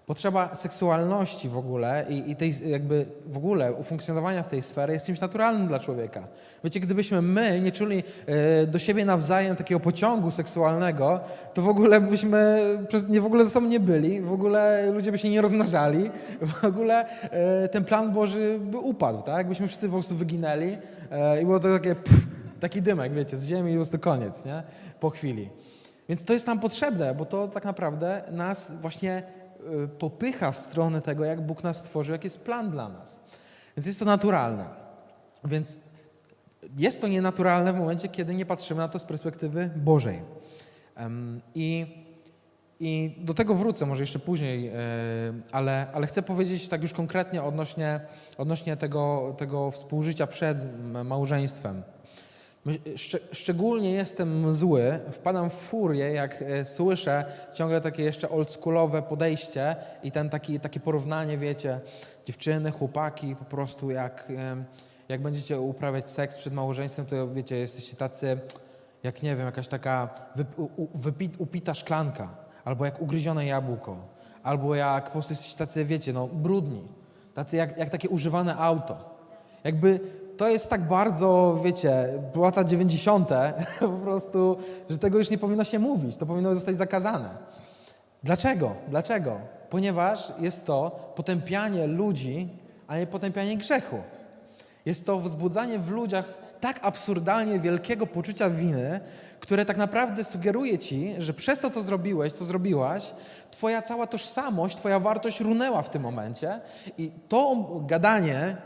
Potrzeba seksualności w ogóle i, i tej jakby w ogóle ufunkcjonowania w tej sferze jest czymś naturalnym dla człowieka. Wiecie, gdybyśmy my nie czuli e, do siebie nawzajem takiego pociągu seksualnego, to w ogóle byśmy przez, nie w ogóle ze sobą nie byli, w ogóle ludzie by się nie rozmnażali, w ogóle e, ten plan Boży by upadł, tak? Byśmy wszyscy po prostu wyginęli e, i było to takie pff, taki dymek, wiecie, z ziemi po prostu koniec, nie? Po chwili. Więc to jest nam potrzebne, bo to tak naprawdę nas właśnie y, popycha w stronę tego, jak Bóg nas stworzył, jaki jest plan dla nas. Więc jest to naturalne. Więc jest to nienaturalne w momencie, kiedy nie patrzymy na to z perspektywy Bożej. I, I do tego wrócę może jeszcze później, e, ale, ale chcę powiedzieć tak już konkretnie odnośnie, odnośnie tego, tego współżycia przed małżeństwem. Szcz- szczególnie jestem zły, wpadam w furię, jak e, słyszę ciągle takie jeszcze oldschoolowe podejście i ten taki, takie porównanie, wiecie, dziewczyny, chłopaki, po prostu jak, jak będziecie uprawiać seks przed małżeństwem, to wiecie, jesteście tacy, jak nie wiem, jakaś taka upita szklanka, albo jak ugryzione jabłko, albo jak po prostu jesteście tacy, wiecie, no brudni, tacy jak, jak takie używane auto. Jakby to jest tak bardzo, wiecie, lata 90. po prostu, że tego już nie powinno się mówić. To powinno zostać zakazane. Dlaczego? Dlaczego? Ponieważ jest to potępianie ludzi, a nie potępianie grzechu. Jest to wzbudzanie w ludziach tak absurdalnie wielkiego poczucia winy, które tak naprawdę sugeruje ci, że przez to, co zrobiłeś, co zrobiłaś, twoja cała tożsamość, twoja wartość runęła w tym momencie i to gadanie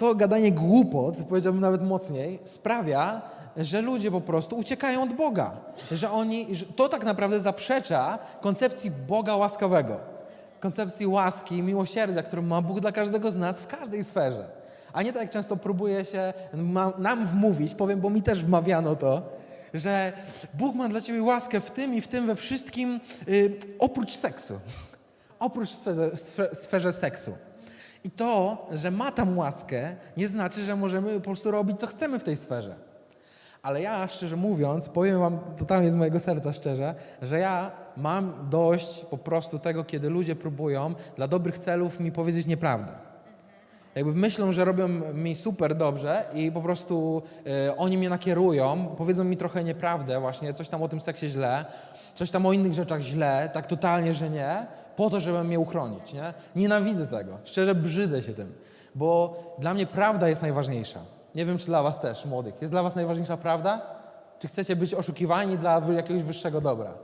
to gadanie głupot, powiedziałbym nawet mocniej, sprawia, że ludzie po prostu uciekają od Boga. Że oni, że to tak naprawdę zaprzecza koncepcji Boga łaskawego. Koncepcji łaski i miłosierdzia, którą ma Bóg dla każdego z nas w każdej sferze. A nie tak jak często próbuje się nam wmówić, powiem, bo mi też wmawiano to, że Bóg ma dla ciebie łaskę w tym i w tym, we wszystkim, y, oprócz seksu. oprócz sferze, sfe- sferze seksu. I to, że ma tam łaskę, nie znaczy, że możemy po prostu robić, co chcemy w tej sferze. Ale ja, szczerze mówiąc, powiem wam totalnie z mojego serca szczerze, że ja mam dość po prostu tego, kiedy ludzie próbują dla dobrych celów mi powiedzieć nieprawdę. Jakby myślą, że robią mi super dobrze i po prostu e, oni mnie nakierują, powiedzą mi trochę nieprawdę, właśnie coś tam o tym seksie źle, coś tam o innych rzeczach źle, tak totalnie, że nie, po to, żeby mnie uchronić. Nie? Nienawidzę tego, szczerze brzydzę się tym, bo dla mnie prawda jest najważniejsza. Nie wiem, czy dla was też, młodych. Jest dla was najważniejsza prawda? Czy chcecie być oszukiwani dla jakiegoś wyższego dobra?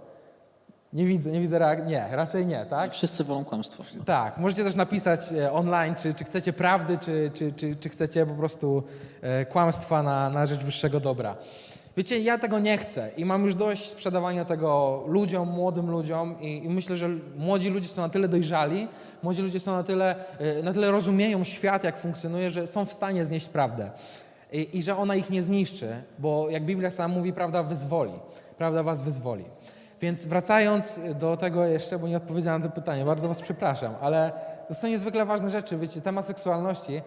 Nie widzę, nie widzę reakcji. Nie, raczej nie, tak? Wszyscy wolą kłamstwo. Tak, możecie też napisać e, online, czy, czy chcecie prawdy, czy, czy, czy, czy chcecie po prostu e, kłamstwa na, na rzecz wyższego dobra. Wiecie, ja tego nie chcę i mam już dość sprzedawania tego ludziom, młodym ludziom i, i myślę, że młodzi ludzie są na tyle dojrzali, młodzi ludzie są na tyle, e, na tyle rozumieją świat, jak funkcjonuje, że są w stanie znieść prawdę i, i że ona ich nie zniszczy, bo jak Biblia sama mówi, prawda wyzwoli, prawda was wyzwoli. Więc wracając do tego jeszcze, bo nie odpowiedziałem na to pytanie, bardzo Was przepraszam, ale to są niezwykle ważne rzeczy. Wiecie, temat seksualności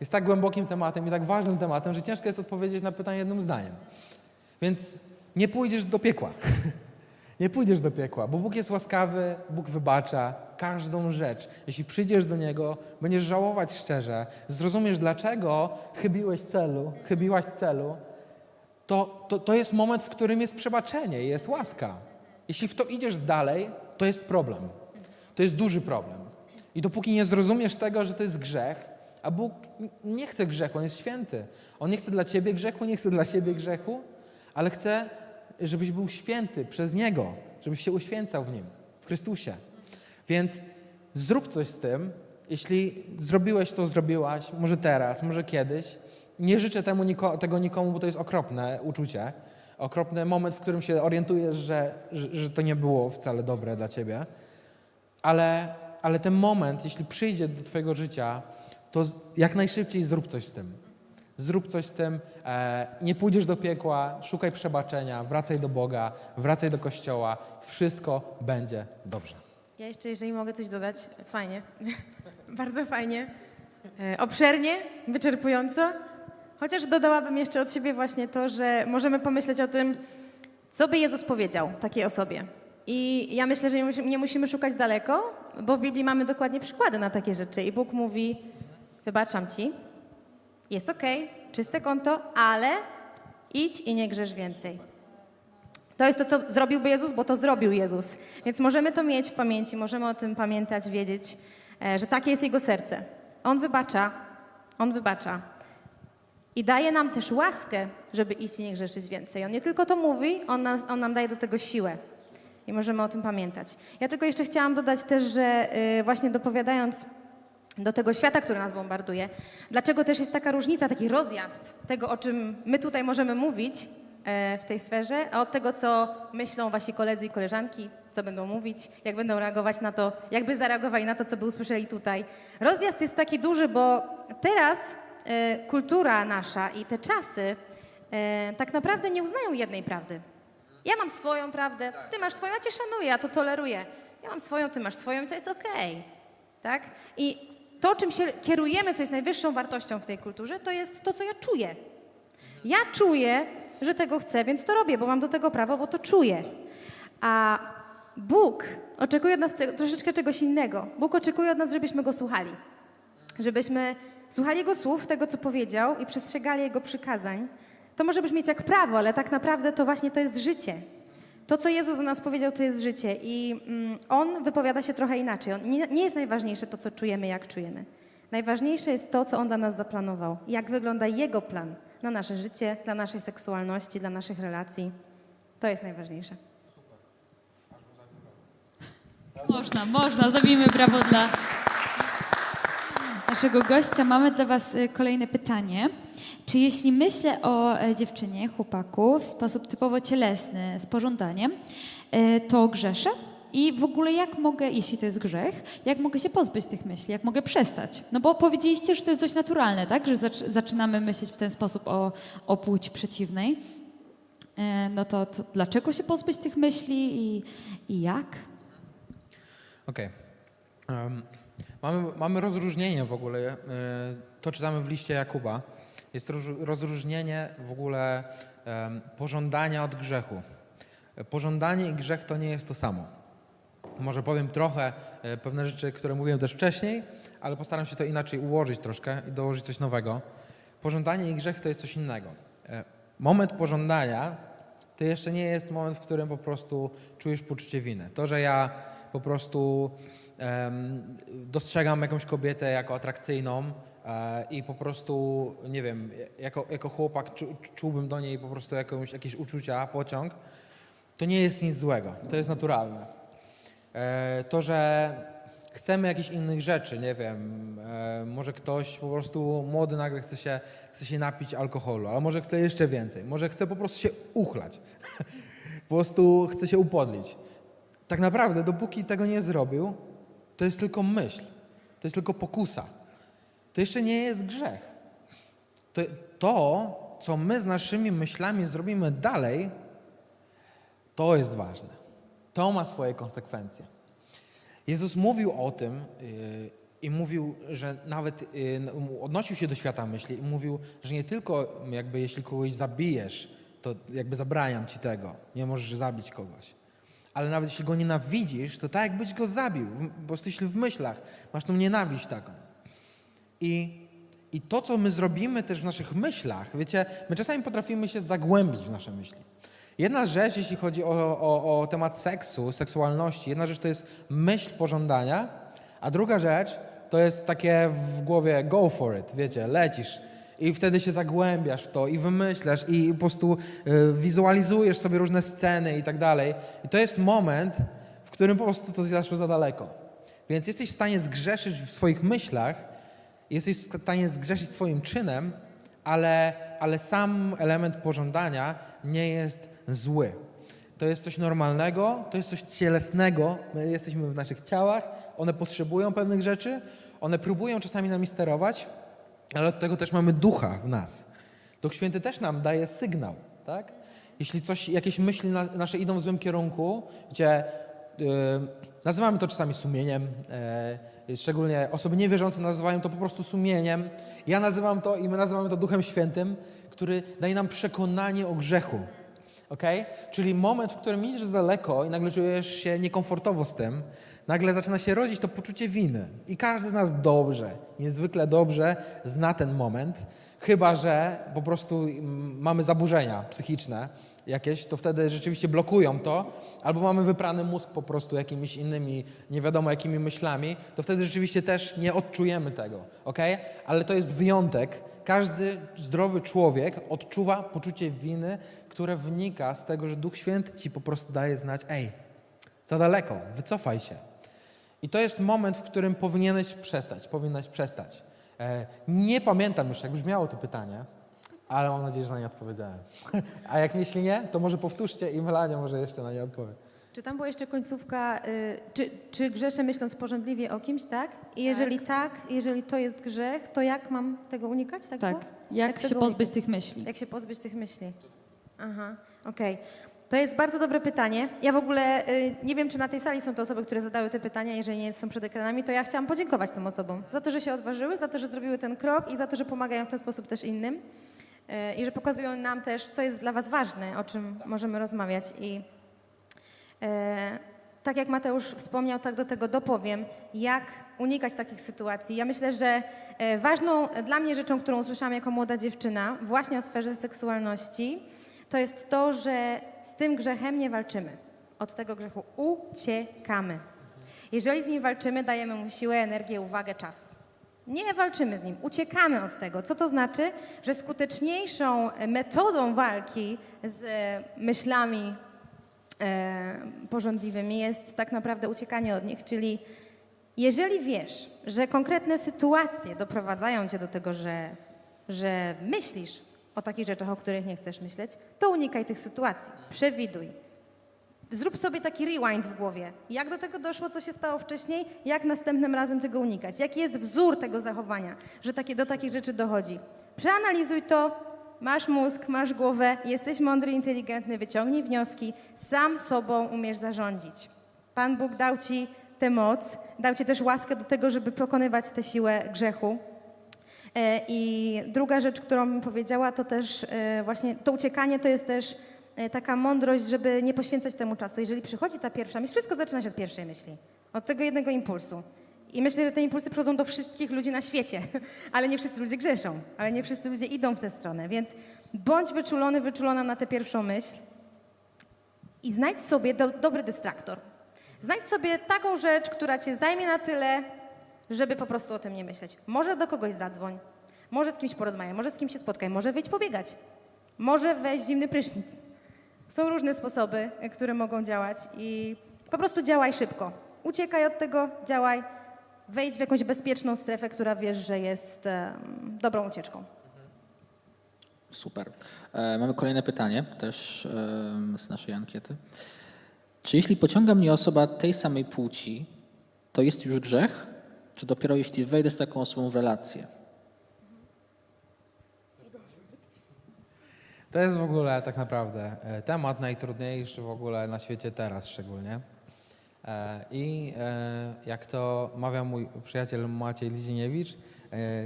jest tak głębokim tematem i tak ważnym tematem, że ciężko jest odpowiedzieć na pytanie jednym zdaniem. Więc nie pójdziesz do piekła. nie pójdziesz do piekła, bo Bóg jest łaskawy, Bóg wybacza każdą rzecz. Jeśli przyjdziesz do Niego, będziesz żałować szczerze, zrozumiesz, dlaczego chybiłeś celu, chybiłaś celu, to, to, to jest moment, w którym jest przebaczenie, jest łaska. Jeśli w to idziesz dalej, to jest problem. To jest duży problem. I dopóki nie zrozumiesz tego, że to jest grzech, a Bóg nie chce grzechu, On jest święty. On nie chce dla ciebie grzechu, nie chce dla siebie grzechu, ale chce, żebyś był święty przez Niego, żebyś się uświęcał w Nim, w Chrystusie. Więc zrób coś z tym. Jeśli zrobiłeś to, zrobiłaś, może teraz, może kiedyś. Nie życzę temu niko, tego nikomu, bo to jest okropne uczucie. Okropny moment, w którym się orientujesz, że, że, że to nie było wcale dobre dla ciebie. Ale, ale ten moment, jeśli przyjdzie do twojego życia, to jak najszybciej zrób coś z tym. Zrób coś z tym. E, nie pójdziesz do piekła, szukaj przebaczenia, wracaj do Boga, wracaj do Kościoła. Wszystko będzie dobrze. Ja jeszcze, jeżeli mogę coś dodać, fajnie, bardzo fajnie, e, obszernie, wyczerpująco. Chociaż dodałabym jeszcze od siebie właśnie to, że możemy pomyśleć o tym, co by Jezus powiedział takiej osobie. I ja myślę, że nie musi- nie musimy szukać daleko, bo w Biblii mamy dokładnie przykłady na takie rzeczy. I Bóg mówi, wybaczam ci, jest okej, czyste konto, ale idź i nie grzesz więcej. To jest to, co zrobiłby Jezus, bo to zrobił Jezus. Więc możemy to mieć w pamięci, możemy o tym pamiętać, wiedzieć, e, że takie jest Jego serce. On wybacza, On wybacza. I daje nam też łaskę, żeby iść i nie grzeszyć więcej. On nie tylko to mówi, on, on nam daje do tego siłę. I możemy o tym pamiętać. Ja tylko jeszcze chciałam dodać też, że y, właśnie dopowiadając do tego świata, który nas bombarduje, dlaczego też jest taka różnica, taki rozjazd tego, o czym my tutaj możemy mówić e, w tej sferze, a od tego, co myślą wasi koledzy i koleżanki, co będą mówić, jak będą reagować na to, jakby zareagowali na to, co by usłyszeli tutaj. Rozjazd jest taki duży, bo teraz e, kultura nasza i te czasy e, tak naprawdę nie uznają jednej prawdy. Ja mam swoją prawdę, ty masz swoją, ja cię szanuję, ja to toleruję. Ja mam swoją, ty masz swoją to jest okej. Tak? I to, czym się kierujemy, co jest najwyższą wartością w tej kulturze, to jest to, co ja czuję. Ja czuję, że tego chcę, więc to robię, bo mam do tego prawo, bo to czuję. A Bóg oczekuje od nas troszeczkę czegoś innego. Bóg oczekuje od nas, żebyśmy Go słuchali. Żebyśmy słuchali Jego słów, tego, co powiedział i przestrzegali Jego przykazań. To może brzmieć jak prawo, ale tak naprawdę to właśnie to jest życie. To, co Jezus do nas powiedział, to jest życie i mm, On wypowiada się trochę inaczej. On, nie, nie jest najważniejsze to, co czujemy, jak czujemy. Najważniejsze jest to, co On dla nas zaplanował. Jak wygląda Jego plan na nasze życie, dla naszej seksualności, dla naszych relacji. To jest najważniejsze. Można, można. Zabijmy brawo dla naszego gościa. Mamy dla Was y, kolejne pytanie. Czy jeśli myślę o e, dziewczynie, chłopaku w sposób typowo cielesny, z pożądaniem, e, to grzeszę? I w ogóle jak mogę, jeśli to jest grzech, jak mogę się pozbyć tych myśli, jak mogę przestać? No bo powiedzieliście, że to jest dość naturalne, tak? Że zac- zaczynamy myśleć w ten sposób o, o płci przeciwnej. E, No to, to dlaczego się pozbyć tych myśli i, i jak? Okej. Em, mamy, mamy rozróżnienie w ogóle, to czytamy w liście Jakuba. Jest roz- rozróżnienie w ogóle pożądania od grzechu. Pożądanie i grzech to nie jest to samo. Może powiem trochę e, pewne rzeczy, które mówiłem też wcześniej, ale postaram się to inaczej ułożyć troszkę i dołożyć coś nowego. Pożądanie i grzech to jest coś innego. E, Moment pożądania to jeszcze nie jest moment, w którym po prostu czujesz poczucie winy. To, że ja po prostu dostrzegam jakąś kobietę jako atrakcyjną i po prostu, nie wiem, jako, jako chłopak czu, czułbym do niej po prostu jakąś, jakieś uczucia, pociąg, to nie jest nic złego. To jest naturalne. E, To, że chcemy jakichś innych rzeczy, nie wiem, e, może ktoś po prostu młody nagle chce się, chce się napić alkoholu, a może chce jeszcze więcej, może chce po prostu się uchlać, po prostu chce się upodlić. Tak naprawdę, dopóki tego nie zrobił, to jest tylko myśl, to jest tylko pokusa. To jeszcze nie jest grzech. To, to co my z naszymi myślami zrobimy dalej, to jest ważne. To ma swoje konsekwencje. Jezus mówił o tym yy, i mówił, że nawet yy, odnosił się do świata myśli i mówił, że nie tylko jakby jeśli kogoś zabijesz, to jakby zabraniam ci tego, nie możesz zabić kogoś. Ale nawet jeśli go nienawidzisz, to tak jakbyś go zabił, po prostu jeśli w myślach masz tą nienawiść taką. I, I to, co my zrobimy też w naszych myślach, wiecie, my czasami potrafimy się zagłębić w nasze myśli. Jedna rzecz, jeśli chodzi o, o, o temat seksu, seksualności, jedna rzecz to jest myśl pożądania, a druga rzecz to jest takie w głowie go for it, wiecie, lecisz i wtedy się zagłębiasz w to i wymyślasz i po prostu y, wizualizujesz sobie różne sceny i tak dalej. I to jest moment, w którym po prostu to zaszło za daleko. Więc jesteś w stanie zgrzeszyć w swoich myślach, jesteś w stanie zgrzeszyć swoim czynem, ale, ale sam element pożądania nie jest zły. To jest coś normalnego, to jest coś cielesnego. My jesteśmy w naszych ciałach, one potrzebują pewnych rzeczy, one próbują czasami nami sterować, ale od tego też mamy ducha w nas. Duch Święty też nam daje sygnał, tak? Jeśli coś, jakieś myśli na, nasze idą w złym kierunku, gdzie yy, nazywamy to czasami sumieniem, yy, szczególnie osoby niewierzące nazywają to po prostu sumieniem. Ja nazywam to i my nazywamy to Duchem Świętym, który daje nam przekonanie o grzechu. Okay? Czyli moment, w którym idziesz z daleko i nagle czujesz się niekomfortowo z tym, nagle zaczyna się rodzić to poczucie winy. I każdy z nas dobrze, niezwykle dobrze zna ten moment, chyba że po prostu mm, mamy zaburzenia psychiczne jakieś, to wtedy rzeczywiście blokują to, albo mamy wyprany mózg po prostu jakimiś innymi, nie wiadomo jakimi myślami, to wtedy rzeczywiście też nie odczujemy tego, ok? Ale to jest wyjątek. Każdy zdrowy człowiek odczuwa poczucie winy, które wynika z tego, że Duch Święty ci po prostu daje znać, ej, za daleko, wycofaj się. I to jest moment, w którym powinieneś przestać, powinnaś przestać. E, nie pamiętam już, jak brzmiało to pytanie, ale mam nadzieję, że na nie odpowiedziałem. A jak jeśli nie, to może powtórzcie i Melania może jeszcze na nie odpowie. Czy tam była jeszcze końcówka, y, czy, czy grzeszę myśląc pożądliwie o kimś, tak? I jeżeli tak, jeżeli to jest grzech, to jak mam tego unikać? Tak, Tak. było? Jak się tego pozbyć unikać? tych myśli? Jak się pozbyć tych myśli? Aha, okej. To jest bardzo dobre pytanie. Ja w ogóle y, nie wiem, czy na tej sali są to osoby, które zadały te pytania. Jeżeli nie są przed ekranami, to ja chciałam podziękować tym osobom za to, że się odważyły, za to, że zrobiły ten krok i za to, że pomagają w ten sposób też innym. Y, I że pokazują nam też, co jest dla Was ważne, o czym możemy rozmawiać. I E, tak jak Mateusz wspomniał, tak do tego dopowiem, jak unikać takich sytuacji. Ja myślę, że e, ważną dla mnie rzeczą, którą usłyszałam jako młoda dziewczyna, właśnie o sferze seksualności, to jest to, że z tym grzechem nie walczymy. Od tego grzechu uciekamy. Jeżeli z nim walczymy, dajemy mu siłę, energię, uwagę, czas. Nie walczymy z nim, uciekamy od tego. Co to znaczy? Że skuteczniejszą metodą walki z e, myślami e, porządliwymi jest tak naprawdę uciekanie od nich, czyli jeżeli wiesz, że konkretne sytuacje doprowadzają cię do tego, że, że myślisz o takich rzeczach, o których nie chcesz myśleć, to unikaj tych sytuacji, przewiduj. Zrób sobie taki rewind w głowie. Jak do tego doszło, co się stało wcześniej, jak następnym razem tego unikać? Jaki jest wzór tego zachowania, że takie, do takich rzeczy dochodzi? Przeanalizuj to, masz mózg, masz głowę, jesteś mądry, inteligentny, wyciągnij wnioski, sam sobą umiesz zarządzić. Pan Bóg dał ci tę moc, dał Ci też łaskę do tego, żeby pokonywać tę siłę grzechu. E, I druga rzecz, którą bym powiedziała, to też e, właśnie to uciekanie to jest też taka mądrość, żeby nie poświęcać temu czasu. Jeżeli przychodzi ta pierwsza myśl, wszystko zaczyna się od pierwszej myśli, od tego jednego impulsu. I myślę, że te impulsy przychodzą do wszystkich ludzi na świecie, ale nie wszyscy ludzie grzeszą, ale nie wszyscy ludzie idą w tę stronę. Więc bądź wyczulony, wyczulona na tę pierwszą myśl i znajdź sobie do, dobry dystraktor. Znajdź sobie taką rzecz, która cię zajmie na tyle, żeby po prostu o tym nie myśleć. Może do kogoś zadzwoń, może z kimś porozmawiaj, może z kimś się spotkaj, może wyjdź pobiegać, może weź zimny prysznic. Są różne sposoby, y, które mogą działać i po prostu działaj szybko. Uciekaj od tego, działaj, wejdź w jakąś bezpieczną strefę, która wiesz, że jest em, dobrą ucieczką. Super. E, mamy kolejne pytanie, też em, z naszej ankiety. Czy jeśli pociąga mnie osoba tej samej płci, to jest już grzech? Czy dopiero jeśli wejdę z taką osobą w relację? To jest w ogóle tak naprawdę e, temat najtrudniejszy w ogóle na świecie teraz szczególnie. E, I e, jak to mawia mój przyjaciel Maciej Liziniewicz,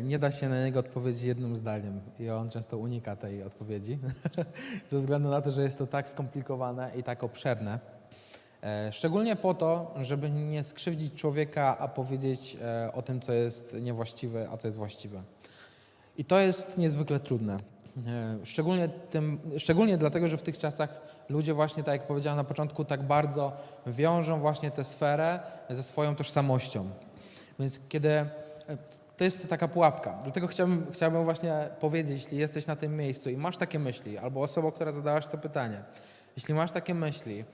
nie da się na niego odpowiedzieć jednym zdaniem i on często unika tej odpowiedzi ze względu na to, że jest to tak skomplikowane i tak obszerne. Szczególnie po to, żeby nie skrzywdzić człowieka, a powiedzieć o tym, co jest niewłaściwe, a co jest właściwe. I to jest niezwykle trudne. E, Szczególnie, tym, szczególnie dlatego, że w tych czasach ludzie właśnie, tak jak powiedziałem na początku, tak bardzo wiążą właśnie tę sferę ze swoją tożsamością. Więc kiedy e, to jest taka pułapka. Dlatego chciałbym, chciałbym właśnie powiedzieć, jeśli jesteś na tym miejscu i masz takie myśli, albo osoba, która zadałaś to pytanie, jeśli masz takie myśli,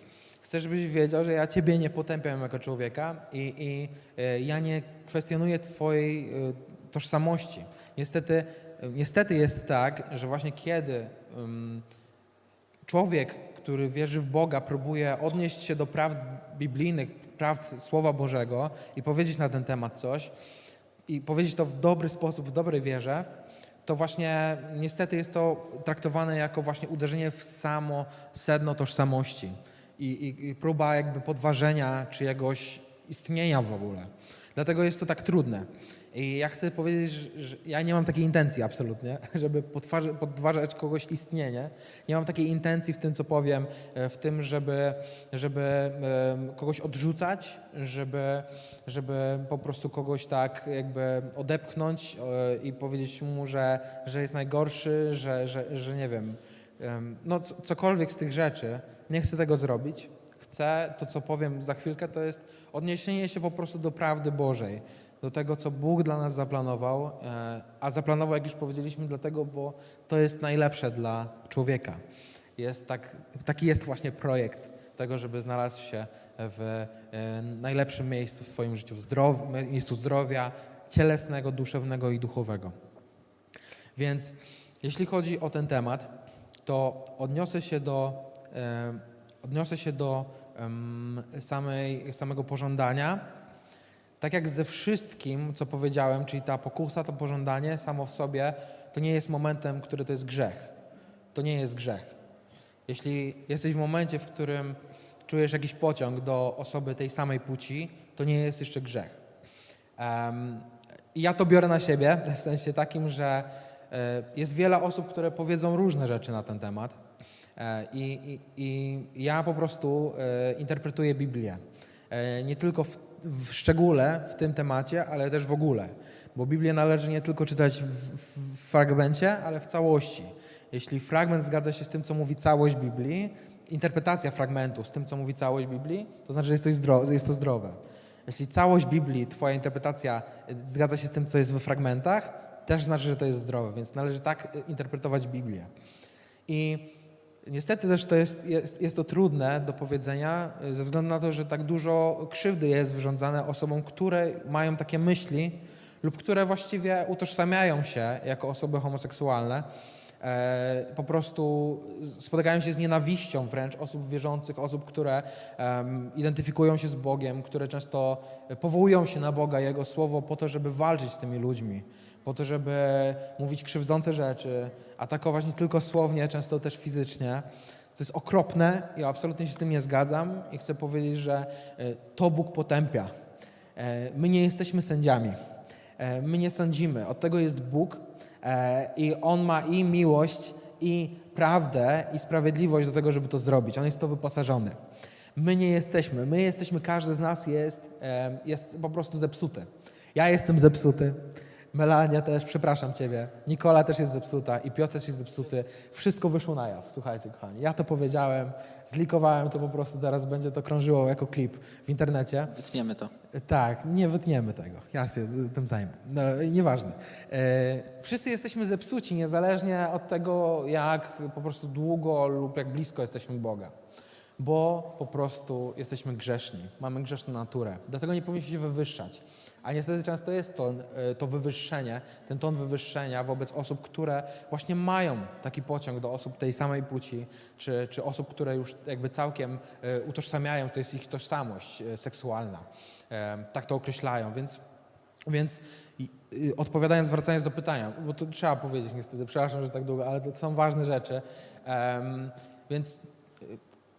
chcę, żebyś wiedział, że ja ciebie nie potępiam jako człowieka i, i e, ja nie kwestionuję twojej tożsamości. Niestety, niestety jest tak, że właśnie kiedy człowiek, który wierzy w Boga, próbuje odnieść się do prawd biblijnych, prawd Słowa Bożego i powiedzieć na ten temat coś i powiedzieć to w dobry sposób, w dobrej wierze, to właśnie niestety jest to traktowane jako właśnie uderzenie w samo sedno tożsamości i, i, i próba jakby podważenia czyjegoś istnienia w ogóle. Dlatego jest to tak trudne. I ja chcę powiedzieć, że, ja nie mam takiej intencji absolutnie, żeby podważać kogoś istnienie. Nie mam takiej intencji w tym, co powiem, e, w tym, żeby, żeby kogoś odrzucać, żeby, żeby po prostu kogoś tak jakby odepchnąć e, i powiedzieć mu, że, że jest najgorszy, że, że, że nie wiem, em, no cokolwiek z tych rzeczy. Nie chcę tego zrobić. Chcę, to co powiem za chwilkę, to jest odniesienie się po prostu do prawdy Bożej, do tego, co Bóg dla nas zaplanował, e, a zaplanował, jak już powiedzieliśmy, dlatego, bo to jest najlepsze dla człowieka. Jest tak, taki jest właśnie projekt tego, żeby znalazł się w e, najlepszym miejscu w swoim życiu, w zdrow, miejscu zdrowia cielesnego, duszewnego i duchowego. Więc jeśli chodzi o ten temat, to odniosę się do, e, odniosę się do samej, samego pożądania. Tak jak ze wszystkim, co powiedziałem, czyli ta pokusa, to pożądanie samo w sobie, to nie jest momentem, który to jest grzech. To nie jest grzech. Jeśli jesteś w momencie, w którym czujesz jakiś pociąg do osoby tej samej płci, to nie jest jeszcze grzech. I ja to biorę na siebie, w sensie takim, że e, jest wiele osób, które powiedzą różne rzeczy na ten temat. E, I, ja po prostu e, interpretuję Biblię. Nie tylko w, w szczególe w tym temacie, ale też w ogóle. Bo Biblię należy nie tylko czytać w, w, fragmencie, ale w całości. Jeśli fragment zgadza się z tym, co mówi całość Biblii, interpretacja fragmentu z tym, co mówi całość Biblii, to znaczy, że jest to, zdro, jest to zdrowe. Jeśli całość Biblii, twoja interpretacja y, zgadza się z tym, co jest we fragmentach, też znaczy, że to jest zdrowe, więc należy tak y, interpretować Biblię. I niestety też to jest, jest, jest to trudne do powiedzenia, y, ze względu na to, że tak dużo krzywdy jest wyrządzane osobom, które mają takie myśli lub które właściwie utożsamiają się jako osoby homoseksualne. E, po prostu spotykają się z nienawiścią wręcz osób wierzących, osób, które em, identyfikują się z Bogiem, które często powołują się na Boga, Jego Słowo po to, żeby walczyć z tymi ludźmi, po to, żeby mówić krzywdzące rzeczy, atakować nie tylko słownie, często też fizycznie. Co jest okropne, ja absolutnie się z tym nie zgadzam i chcę powiedzieć, że e, to Bóg potępia. E, My nie jesteśmy sędziami. E, My nie sądzimy. Od tego jest Bóg i On ma i miłość, i prawdę, i sprawiedliwość do tego, żeby to zrobić. On jest to wyposażony. My nie jesteśmy. My jesteśmy, każdy z nas jest, jest po prostu zepsuty. Ja jestem zepsuty. Melania też, przepraszam Ciebie. Nikola też jest zepsuta i Piotr też jest zepsuty. Wszystko wyszło na jaw, słuchajcie kochani. Ja to powiedziałem, zlikowałem to po prostu, teraz będzie to krążyło jako klip w internecie. Wytniemy to. Tak, nie wytniemy tego. Ja się tym zajmę. No, nieważne. E, wszyscy jesteśmy zepsuci, niezależnie od tego, jak po prostu długo lub jak blisko jesteśmy Boga. Bo po prostu jesteśmy grzeszni, mamy grzeszną naturę. Dlatego nie powinniśmy się wywyższać. A niestety często jest to, e, to wywyższenie, ten ton wywyższenia wobec osób, które właśnie mają taki pociąg do osób tej samej płci, czy, czy osób, które już jakby całkiem e, utożsamiają, to jest ich tożsamość e, seksualna. Tak to określają, więc, więc odpowiadając, wracając do pytania, bo to trzeba powiedzieć niestety, przepraszam, że tak długo, ale to są ważne rzeczy. Więc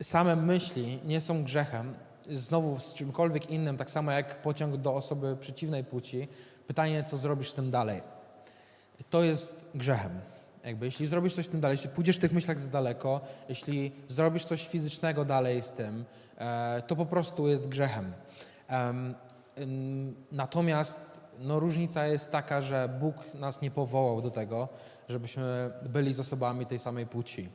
same myśli nie są grzechem. Znowu z czymkolwiek innym, tak samo jak pociąg do osoby przeciwnej płci, pytanie, co zrobisz z tym dalej. To jest grzechem. Jakby, jeśli zrobisz coś z tym dalej, jeśli pójdziesz w tych myślach za daleko, jeśli zrobisz coś fizycznego dalej z tym, e, to po prostu jest grzechem. Natomiast no, różnica jest taka, że Bóg nas nie powołał do tego, żebyśmy byli z osobami tej samej płci.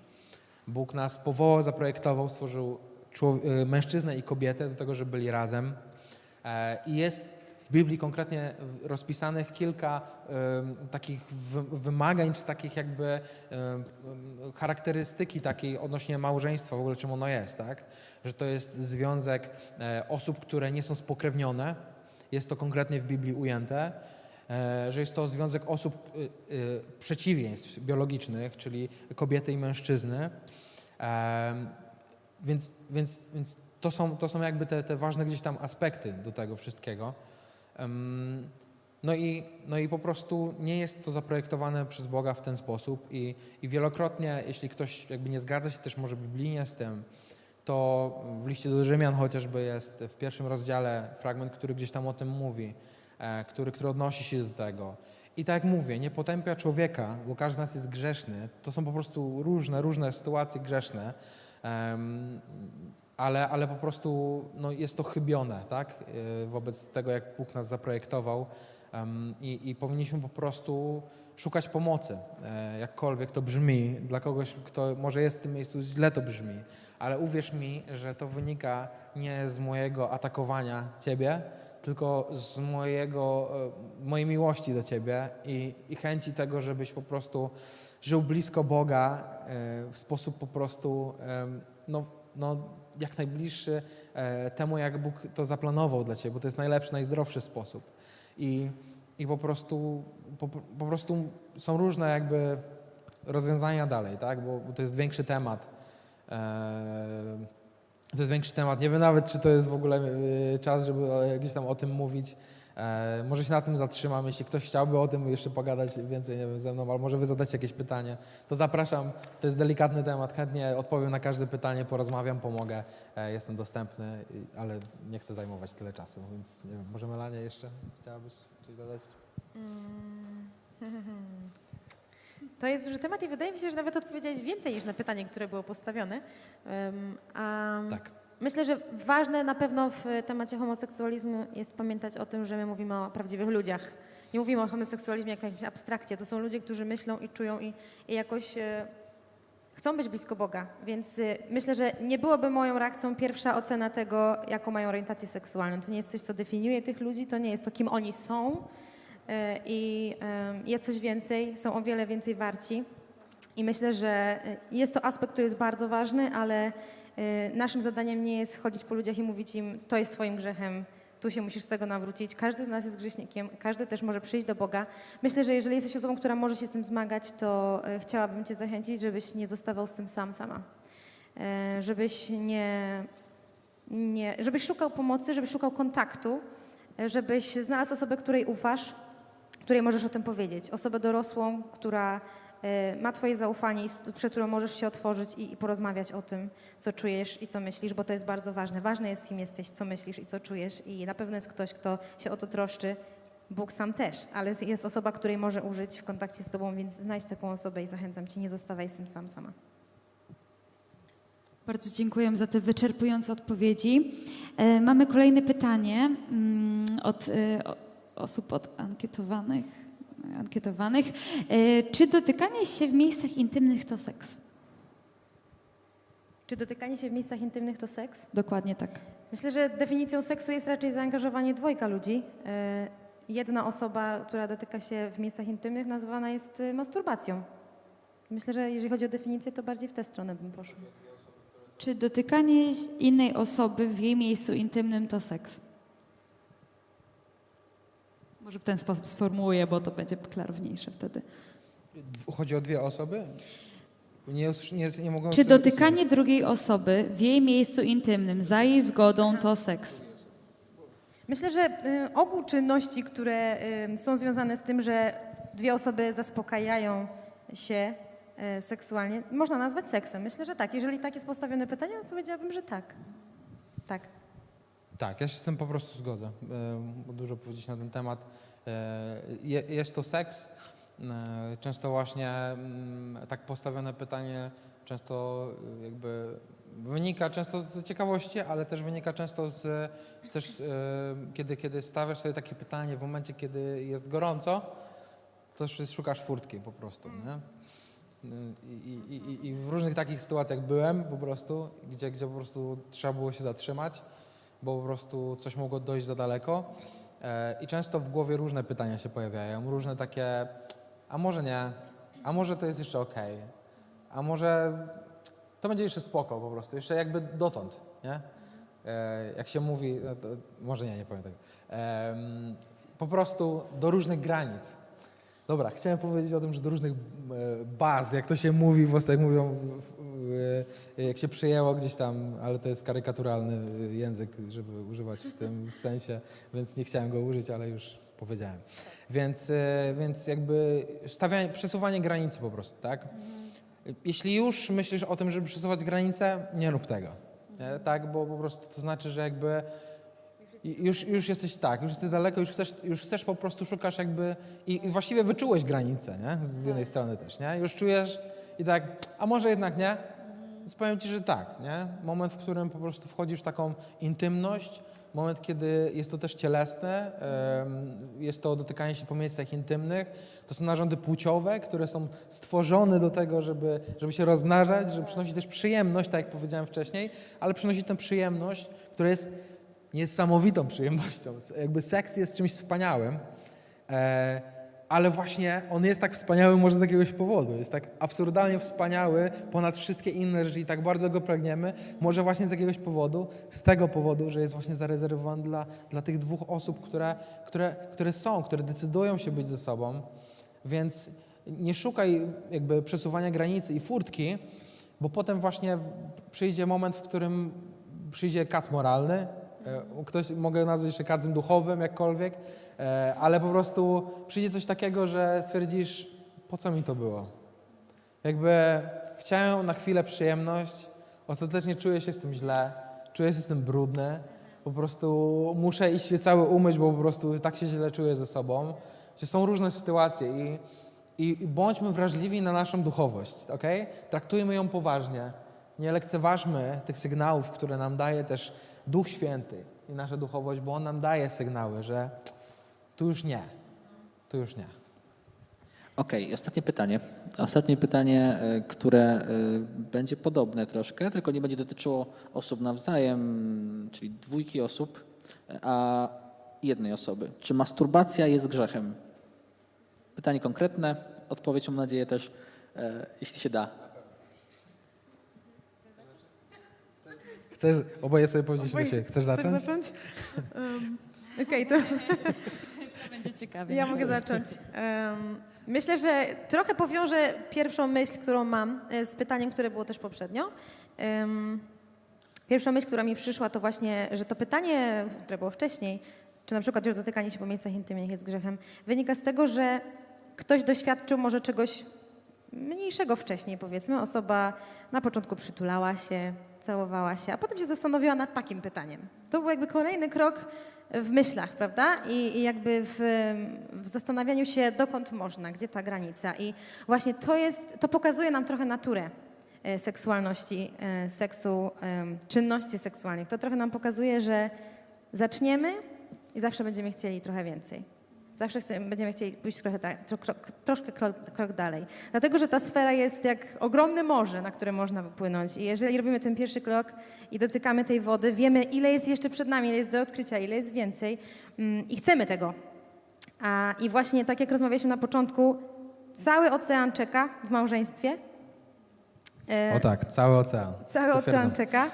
Bóg nas powołał, zaprojektował, stworzył mężczyznę i kobietę do tego, żeby byli razem. E, I jest w Biblii konkretnie rozpisanych kilka em, takich wy- wymagań, czy takich jakby em, charakterystyki takiej odnośnie małżeństwa, w ogóle czym ono jest, tak? Że to jest związek e, osób, które nie są spokrewnione, jest to konkretnie w Biblii ujęte, e, że jest to związek osób y, y, przeciwieństw biologicznych, czyli kobiety i mężczyzny. Więc, więc, więc to, są, to są jakby te, te ważne gdzieś tam aspekty do tego wszystkiego. No i, no i po prostu nie jest to zaprojektowane przez Boga w ten sposób i, i wielokrotnie, jeśli ktoś jakby nie zgadza się też może biblijnie z tym, to w liście do Rzymian chociażby jest w pierwszym rozdziale fragment, który gdzieś tam o tym mówi, e, który, który odnosi się do tego. I tak jak mówię, nie potępia człowieka, bo każdy z nas jest grzeszny. To są po prostu różne, różne sytuacje grzeszne, ale, ale po prostu no, jest to chybione, tak? e, Wobec tego, jak Bóg nas zaprojektował. I, I powinniśmy po prostu szukać pomocy, e, jakkolwiek to brzmi, dla kogoś, kto może jest w tym miejscu, źle to brzmi, ale uwierz mi, że to wynika nie z mojego atakowania Ciebie, tylko z mojego, e, mojej miłości do Ciebie i, i chęci tego, żebyś po prostu żył blisko Boga e, w sposób po prostu no, no, jak najbliższy e, temu, jak Bóg to zaplanował dla Ciebie, bo to jest najlepszy, najzdrowszy sposób. I, i po, prostu, po, po prostu są różne jakby rozwiązania dalej, tak? bo, bo to jest większy temat. E, to jest większy temat. Nie wiem nawet, czy to jest w ogóle czas, żeby gdzieś tam o tym mówić. E, może się na tym zatrzymam. Jeśli ktoś chciałby o tym jeszcze pogadać więcej nie wiem, ze mną, albo może wy zadacie jakieś pytanie, to zapraszam. To jest delikatny temat. Chętnie odpowiem na każde pytanie, porozmawiam, pomogę. E, jestem dostępny, ale nie chcę zajmować tyle czasu, więc nie wiem, może Melania jeszcze chciałabyś coś dodać? To jest duży temat i wydaje mi się, że nawet odpowiedziałeś więcej niż na pytanie, które było postawione. A Tak. Myślę, że ważne na pewno w temacie homoseksualizmu jest pamiętać o tym, że my mówimy o prawdziwych ludziach. Nie mówimy o homoseksualizmie jako jakimś abstrakcie. To są ludzie, którzy myślą i czują i, i jakoś e, chcą być blisko Boga. Więc y, myślę, że nie byłoby moją reakcją pierwsza ocena tego, jaką mają orientację seksualną. To nie jest coś, co definiuje tych ludzi, to nie jest to, kim oni są. E, I e, jest coś więcej, są o wiele więcej warci. I myślę, że e, jest to aspekt, który jest bardzo ważny, ale e, naszym zadaniem nie jest chodzić po ludziach i mówić im, to jest twoim grzechem, tu się musisz z tego nawrócić. Każdy z nas jest grzesznikiem, każdy też może przyjść do Boga. Myślę, że jeżeli jesteś osobą, która może się z tym zmagać, to e, chciałabym cię zachęcić, żebyś nie zostawał z tym sam, sama. E, Żebyś nie, nie, żebyś szukał pomocy, żebyś szukał kontaktu, żebyś znalazł osobę, której ufasz, której możesz o tym powiedzieć. Osobę dorosłą, która ma twoje zaufanie, przed którą możesz się otworzyć i, i porozmawiać o tym, co czujesz i co myślisz, bo to jest bardzo ważne. Ważne jest, kim jesteś, co myślisz i co czujesz i na pewno jest ktoś, kto się o to troszczy. Bóg sam też, ale jest- osoba, której może użyć w kontakcie z tobą, więc znajdź taką osobę i zachęcam cię, nie zostawaj z tym sam sama. Bardzo dziękuję za te wyczerpujące odpowiedzi. E, mamy kolejne pytanie mm, od e, osób od ankietowanych. Ankietowanych. E, czy dotykanie się w miejscach intymnych to seks? Czy dotykanie się w miejscach intymnych to seks? Dokładnie tak. Myślę, że definicją seksu jest raczej zaangażowanie dwojga ludzi. E, Jedna osoba, która dotyka się w miejscach intymnych, nazywana jest e, masturbacją. Myślę, że jeżeli chodzi o definicję, to bardziej w tę stronę bym poszła. Czy dotykanie innej osoby w jej miejscu intymnym to seks? Może w ten sposób sformułuję, bo to będzie klarowniejsze wtedy. Chodzi o dwie osoby? Nie, nie, nie mogą Czy sobie- dotykanie drugiej osoby w jej miejscu intymnym za jej zgodą to seks? Myślę, że y, ogół czynności, które y, są związane z tym, że dwie osoby zaspokajają się y, seksualnie, można nazwać seksem. Myślę, że tak. Jeżeli tak jest postawione pytanie, to powiedziałabym, że tak. Tak. Tak, ja się z tym po prostu zgodzę. E, Dużo powiedzieć na ten temat. E, je- Jest to seks. E, Często właśnie mm, tak postawione pytanie często jakby wynika często z ciekawości, ale też wynika często z, z też, kiedy, kiedy stawiasz sobie takie pytanie w momencie, kiedy jest gorąco, to sz- szukasz furtki po prostu, nie? I, i, i- I w różnych takich sytuacjach byłem po prostu, gdzie, gdzie po prostu trzeba było się zatrzymać, bo po prostu coś mogło dojść za daleko. E, I często w głowie różne pytania się pojawiają, różne takie, a może nie, a może to jest jeszcze okej, a może to będzie jeszcze spoko po prostu, jeszcze jakby dotąd, nie? E, jak się mówi, no może nie, nie powiem tego. Em, po prostu do różnych granic. Dobra, chciałem powiedzieć o tym, że do różnych e, baz, jak to się mówi, jak mówią, e, jak się przyjęło gdzieś tam, ale to jest karykaturalny e, język, żeby używać w tym sensie, więc nie chciałem go użyć, ale już powiedziałem. Więc, więc jakby stawianie, przesuwanie granicy po prostu, tak? Jeśli już myślisz o tym, żeby przesuwać granice, nie rób tego. Nie? Tak, bo po prostu to znaczy, że jakby Już, już jesteś tak, już jesteś daleko, już chcesz, już chcesz po prostu szukasz jakby i, i właściwie wyczułeś granicę, nie? Z jednej strony też, nie? Już czujesz i tak, a może jednak nie? Więc powiem ci, że tak, nie? Moment, w którym po prostu wchodzisz w taką intymność, moment, kiedy jest to też cielesne, jest to dotykanie się po miejscach intymnych, to są narządy płciowe, które są stworzone do tego, żeby, żeby się rozmnażać, żeby przynosić też przyjemność, tak jak powiedziałem wcześniej, ale przynosi tę przyjemność, która jest niesamowitą przyjemnością. Jakby seks jest czymś wspaniałym, e, ale właśnie on jest tak wspaniały może z jakiegoś powodu. Jest tak absurdalnie wspaniały ponad wszystkie inne rzeczy i tak bardzo go pragniemy, może właśnie z jakiegoś powodu, z tego powodu, że jest właśnie zarezerwowany dla, dla tych dwóch osób, które, które, które są, które decydują się być ze sobą. Więc nie szukaj jakby przesuwania granicy i furtki, bo potem właśnie przyjdzie moment, w którym przyjdzie kat moralny, e, ktoś mogę nazwać jeszcze kacem duchowym, jakkolwiek, ale po prostu przyjdzie coś takiego, że stwierdzisz, po co mi to było? Jakby chciałem na chwilę przyjemność, ostatecznie czuję się z tym źle, czuję się z tym brudny, po prostu muszę iść się cały umyć, bo po prostu tak się źle czuję ze sobą. Że są różne sytuacje i, i, i bądźmy wrażliwi na naszą duchowość, ok? Traktujmy ją poważnie. Nie lekceważmy tych sygnałów, które nam daje też Duch Święty i nasza duchowość, bo On nam daje sygnały, że tu już nie, tu już nie. Okej, ostatnie pytanie. Ostatnie pytanie, e, które e, będzie podobne troszkę, tylko nie będzie dotyczyło osób nawzajem, czyli dwójki osób, e, a jednej osoby. Czy masturbacja jest grzechem? Pytanie konkretne, odpowiedź mam nadzieję też, jeśli się da. Chcesz, oboje sobie powiedzieliśmy się, chcesz zacząć? Chcesz zacząć? Um, Okej, to To będzie ciekawe. ja mogę zacząć. Em, myślę, że trochę powiążę pierwszą myśl, którą mam e, z pytaniem, które było też poprzednio. Em, pierwsza myśl, która mi przyszła, to właśnie, że to pytanie, które było wcześniej, czy na przykład, że dotykanie się po miejscach intymnych jest grzechem, wynika z tego, że ktoś doświadczył może czegoś mniejszego wcześniej, powiedzmy, osoba na początku przytulała się, całowała się, a potem się zastanowiła nad takim pytaniem. To był jakby kolejny krok w myślach, prawda? I, i jakby w, w zastanawianiu się, dokąd można, gdzie ta granica. I właśnie to jest, to pokazuje nam trochę naturę e, seksualności, e, seksu, czynności seksualnych. To trochę nam pokazuje, że zaczniemy i zawsze będziemy chcieli trochę więcej. Zawsze chcemy, będziemy chcieli pójść trochę, troszkę krok, krok dalej. Dlatego, że ta sfera jest jak ogromne morze, na które można wypłynąć. I jeżeli robimy ten pierwszy krok i dotykamy tej wody, wiemy, ile jest jeszcze przed nami, ile jest do odkrycia, ile jest więcej mm, i chcemy tego. A, I właśnie tak jak rozmawialiśmy na początku, cały ocean czeka w małżeństwie. E, O tak, cały ocean. Cały Potwierdzam. ocean czeka.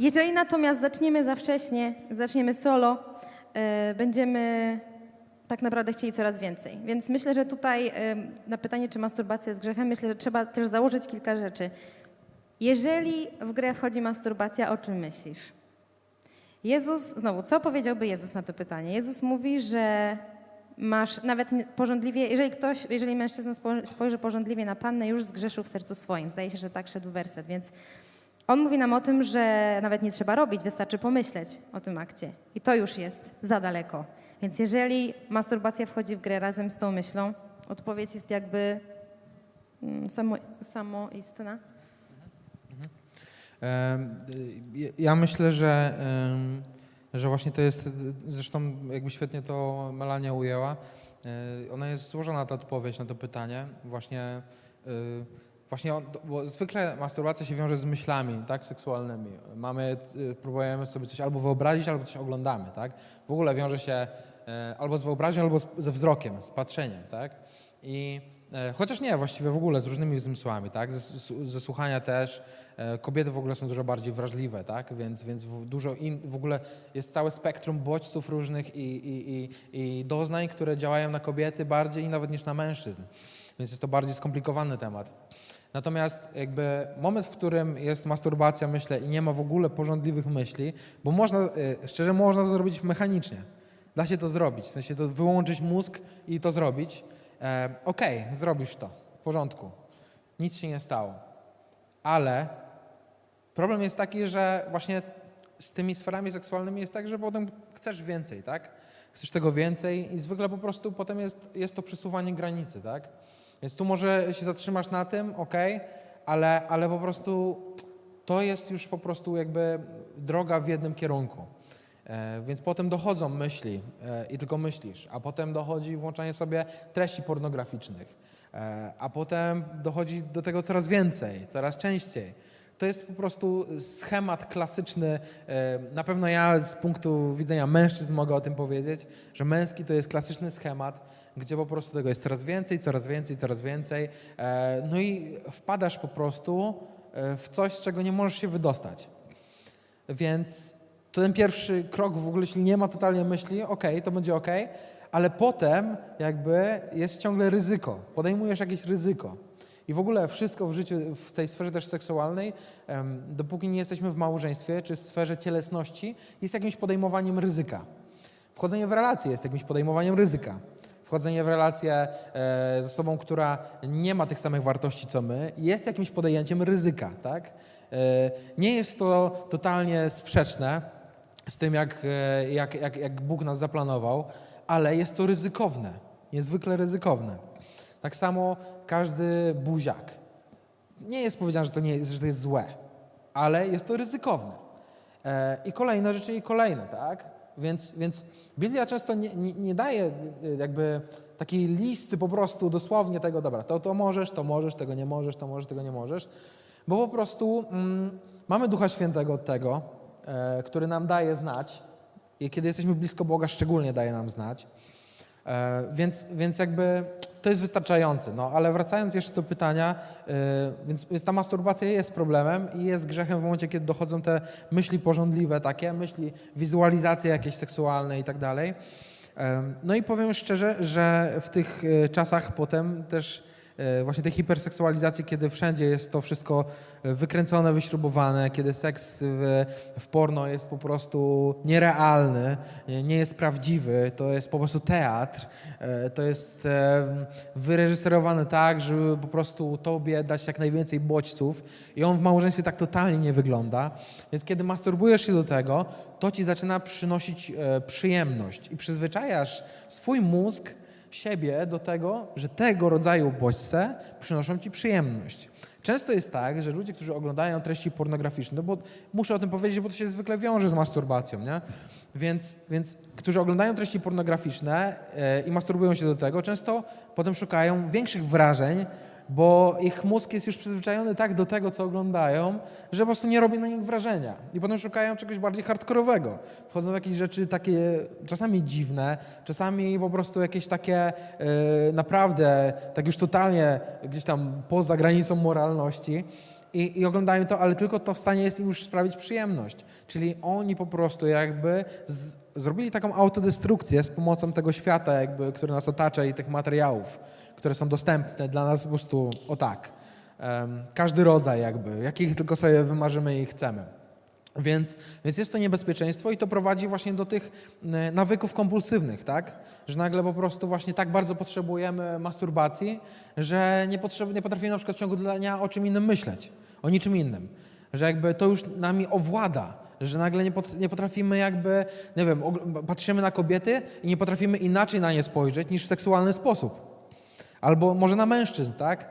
Jeżeli natomiast zaczniemy za wcześnie, zaczniemy solo, e, będziemy tak naprawdę chcieli coraz więcej. Więc myślę, że tutaj na pytanie, czy masturbacja jest grzechem, myślę, że trzeba też założyć kilka rzeczy. Jeżeli w grę wchodzi masturbacja, o czym myślisz? Jezus, znowu, co powiedziałby Jezus na to pytanie? Jezus mówi, że masz nawet porządliwie, jeżeli ktoś, jeżeli mężczyzna spo- spojrzy porządliwie na pannę, już zgrzeszył w sercu swoim. Zdaje się, że tak szedł werset, więc on mówi nam o tym, że nawet nie trzeba robić, wystarczy pomyśleć o tym akcie. I to już jest za daleko. Więc jeżeli masturbacja wchodzi w grę razem z tą myślą, odpowiedź jest jakby mm, samo, samoistna. Em, y, Ja myślę, że, że właśnie to jest, zresztą jakby świetnie to Melania ujęła, e, ona jest złożona ta odpowiedź na to pytanie, właśnie, y, właśnie bo zwykle masturbacja się wiąże z myślami, tak, seksualnymi. Mamy, y, próbujemy sobie coś albo wyobrazić, albo coś oglądamy, tak. W ogóle wiąże się e, albo z wyobraźnią, albo ze wzrokiem, z patrzeniem, tak. I e, chociaż nie, właściwie w ogóle z różnymi zmysłami, tak, ze, ze słuchania też. E, Kobiety w ogóle są dużo bardziej wrażliwe, tak, więc, więc dużo in, w ogóle jest całe spektrum bodźców różnych i, i, i, i doznań, które działają na kobiety bardziej nawet niż na mężczyzn. Więc jest to bardziej skomplikowany temat. Natomiast jakby moment, w którym jest masturbacja, myślę, i nie ma w ogóle porządliwych myśli, bo można, e, szczerze można to zrobić mechanicznie. Da się to zrobić, w sensie to wyłączyć mózg i to zrobić. E, Okej, zrobisz to, w porządku. Nic się nie stało. Ale problem jest taki, że właśnie z tymi sferami seksualnymi jest tak, że potem chcesz więcej, tak? Chcesz tego więcej i zwykle po prostu potem jest, jest to przesuwanie granicy, tak? Więc tu może się zatrzymasz na tym, okej, ale, ale po prostu to jest już po prostu jakby droga w jednym kierunku. E, Więc potem dochodzą myśli e, i tylko myślisz, a potem dochodzi włączanie sobie treści pornograficznych, e, a potem dochodzi do tego coraz więcej, coraz częściej. To jest po prostu schemat klasyczny. Na pewno ja z punktu widzenia mężczyzn mogę o tym powiedzieć, że męski to jest klasyczny schemat, gdzie po prostu tego jest coraz więcej, coraz więcej, coraz więcej. e, No i wpadasz po prostu e, w coś, z czego nie możesz się wydostać. Więc to ten pierwszy krok w ogóle, jeśli nie ma totalnie myśli, okej, to będzie okej, ale potem jakby jest ciągle ryzyko. Podejmujesz jakieś ryzyko. I w ogóle wszystko w życiu, w tej sferze też seksualnej, dopóki nie jesteśmy w małżeństwie czy w sferze cielesności, jest jakimś podejmowaniem ryzyka. Wchodzenie w relacje jest jakimś podejmowaniem ryzyka. Wchodzenie w relację e, z osobą, która nie ma tych samych wartości co my, jest jakimś podjęciem ryzyka, tak? E, nie jest to totalnie sprzeczne z tym, jak, e, jak, jak, jak Bóg nas zaplanował, ale jest to ryzykowne, niezwykle ryzykowne. Tak samo każdy buziak. Nie jest powiedziane, że to, nie jest, że to jest złe, ale jest to ryzykowne. I kolejne rzeczy, i kolejne, tak? Więc, więc Biblia często nie, nie, nie daje e, jakby takiej listy po prostu dosłownie tego, dobra, to, to możesz, to możesz, tego nie możesz, to możesz, tego nie możesz, bo po prostu mm, mamy Ducha Świętego od tego, e, który nam daje znać i kiedy jesteśmy blisko Boga, szczególnie daje nam znać. E, Więc, więc jakby to jest wystarczające. No, ale wracając jeszcze do pytania, e, więc, ta masturbacja jest problemem i jest grzechem w momencie, kiedy dochodzą te myśli porządliwe takie, myśli, wizualizacje jakieś seksualne i tak dalej. No i powiem szczerze, że w tych e, czasach potem też właśnie tej hiperseksualizacji, kiedy wszędzie jest to wszystko e, wykręcone, wyśrubowane, kiedy seks w, w porno jest po prostu nierealny, nie- jest prawdziwy, to jest po prostu teatr, e, to jest e, wyreżyserowane tak, żeby po prostu tobie dać jak najwięcej bodźców i on w małżeństwie tak totalnie nie wygląda. Więc kiedy masturbujesz się do tego, to ci zaczyna przynosić e, przyjemność i przyzwyczajasz swój mózg, siebie do tego, że tego rodzaju bodźce przynoszą ci przyjemność. Często jest tak, że ludzie, którzy oglądają treści pornograficzne, no bo muszę o tym powiedzieć, bo to się zwykle wiąże z masturbacją, nie? Więc, więc którzy oglądają treści pornograficzne e, i masturbują się do tego, często potem szukają większych wrażeń, bo ich mózg jest już przyzwyczajony tak do tego, co oglądają, że po prostu nie robi na nich wrażenia. I potem szukają czegoś bardziej hardkorowego. Wchodzą w jakieś rzeczy takie czasami dziwne, czasami po prostu jakieś takie e, naprawdę, tak już totalnie gdzieś tam poza granicą moralności. I, I oglądają to, ale tylko to w stanie jest im już sprawić przyjemność. Czyli oni po prostu jakby z, zrobili taką autodestrukcję z pomocą tego świata, jakby, który nas otacza i tych materiałów, które są dostępne dla nas po prostu o tak. Każdy rodzaj jakby, jakich tylko sobie wymarzymy i chcemy. Więc, więc jest to niebezpieczeństwo i to prowadzi właśnie do tych nawyków kompulsywnych, tak? Że nagle po prostu właśnie tak bardzo potrzebujemy masturbacji, że nie, potrzeb, nie potrafimy na przykład w ciągu dnia o czym innym myśleć, o niczym innym. Że jakby to już nami owłada, że nagle nie, pot, nie potrafimy jakby, nie wiem, patrzymy na kobiety i nie potrafimy inaczej na nie spojrzeć niż w seksualny sposób. Albo może na mężczyzn, tak?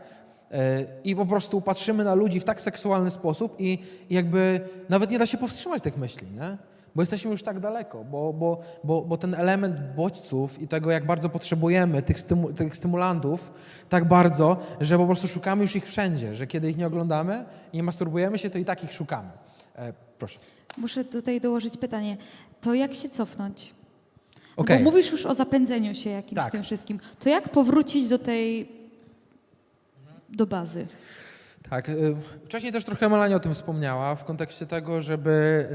E, I po prostu patrzymy na ludzi w tak seksualny sposób i, jakby nawet nie da się powstrzymać tych myśli, nie? Bo jesteśmy już tak daleko, bo, bo, bo, bo ten element bodźców i tego, jak bardzo potrzebujemy tych, stymu, tych stymulantów, tak bardzo, że po prostu szukamy już ich wszędzie, że kiedy ich nie oglądamy i nie masturbujemy się, to i tak ich szukamy. E, proszę. Muszę tutaj dołożyć pytanie. To jak się cofnąć? No Okej. Bo mówisz już o zapędzeniu się jakimś Tak. tym wszystkim. To jak powrócić do tej, do bazy? Tak. y, Wcześniej też trochę Melania o tym wspomniała w kontekście tego, żeby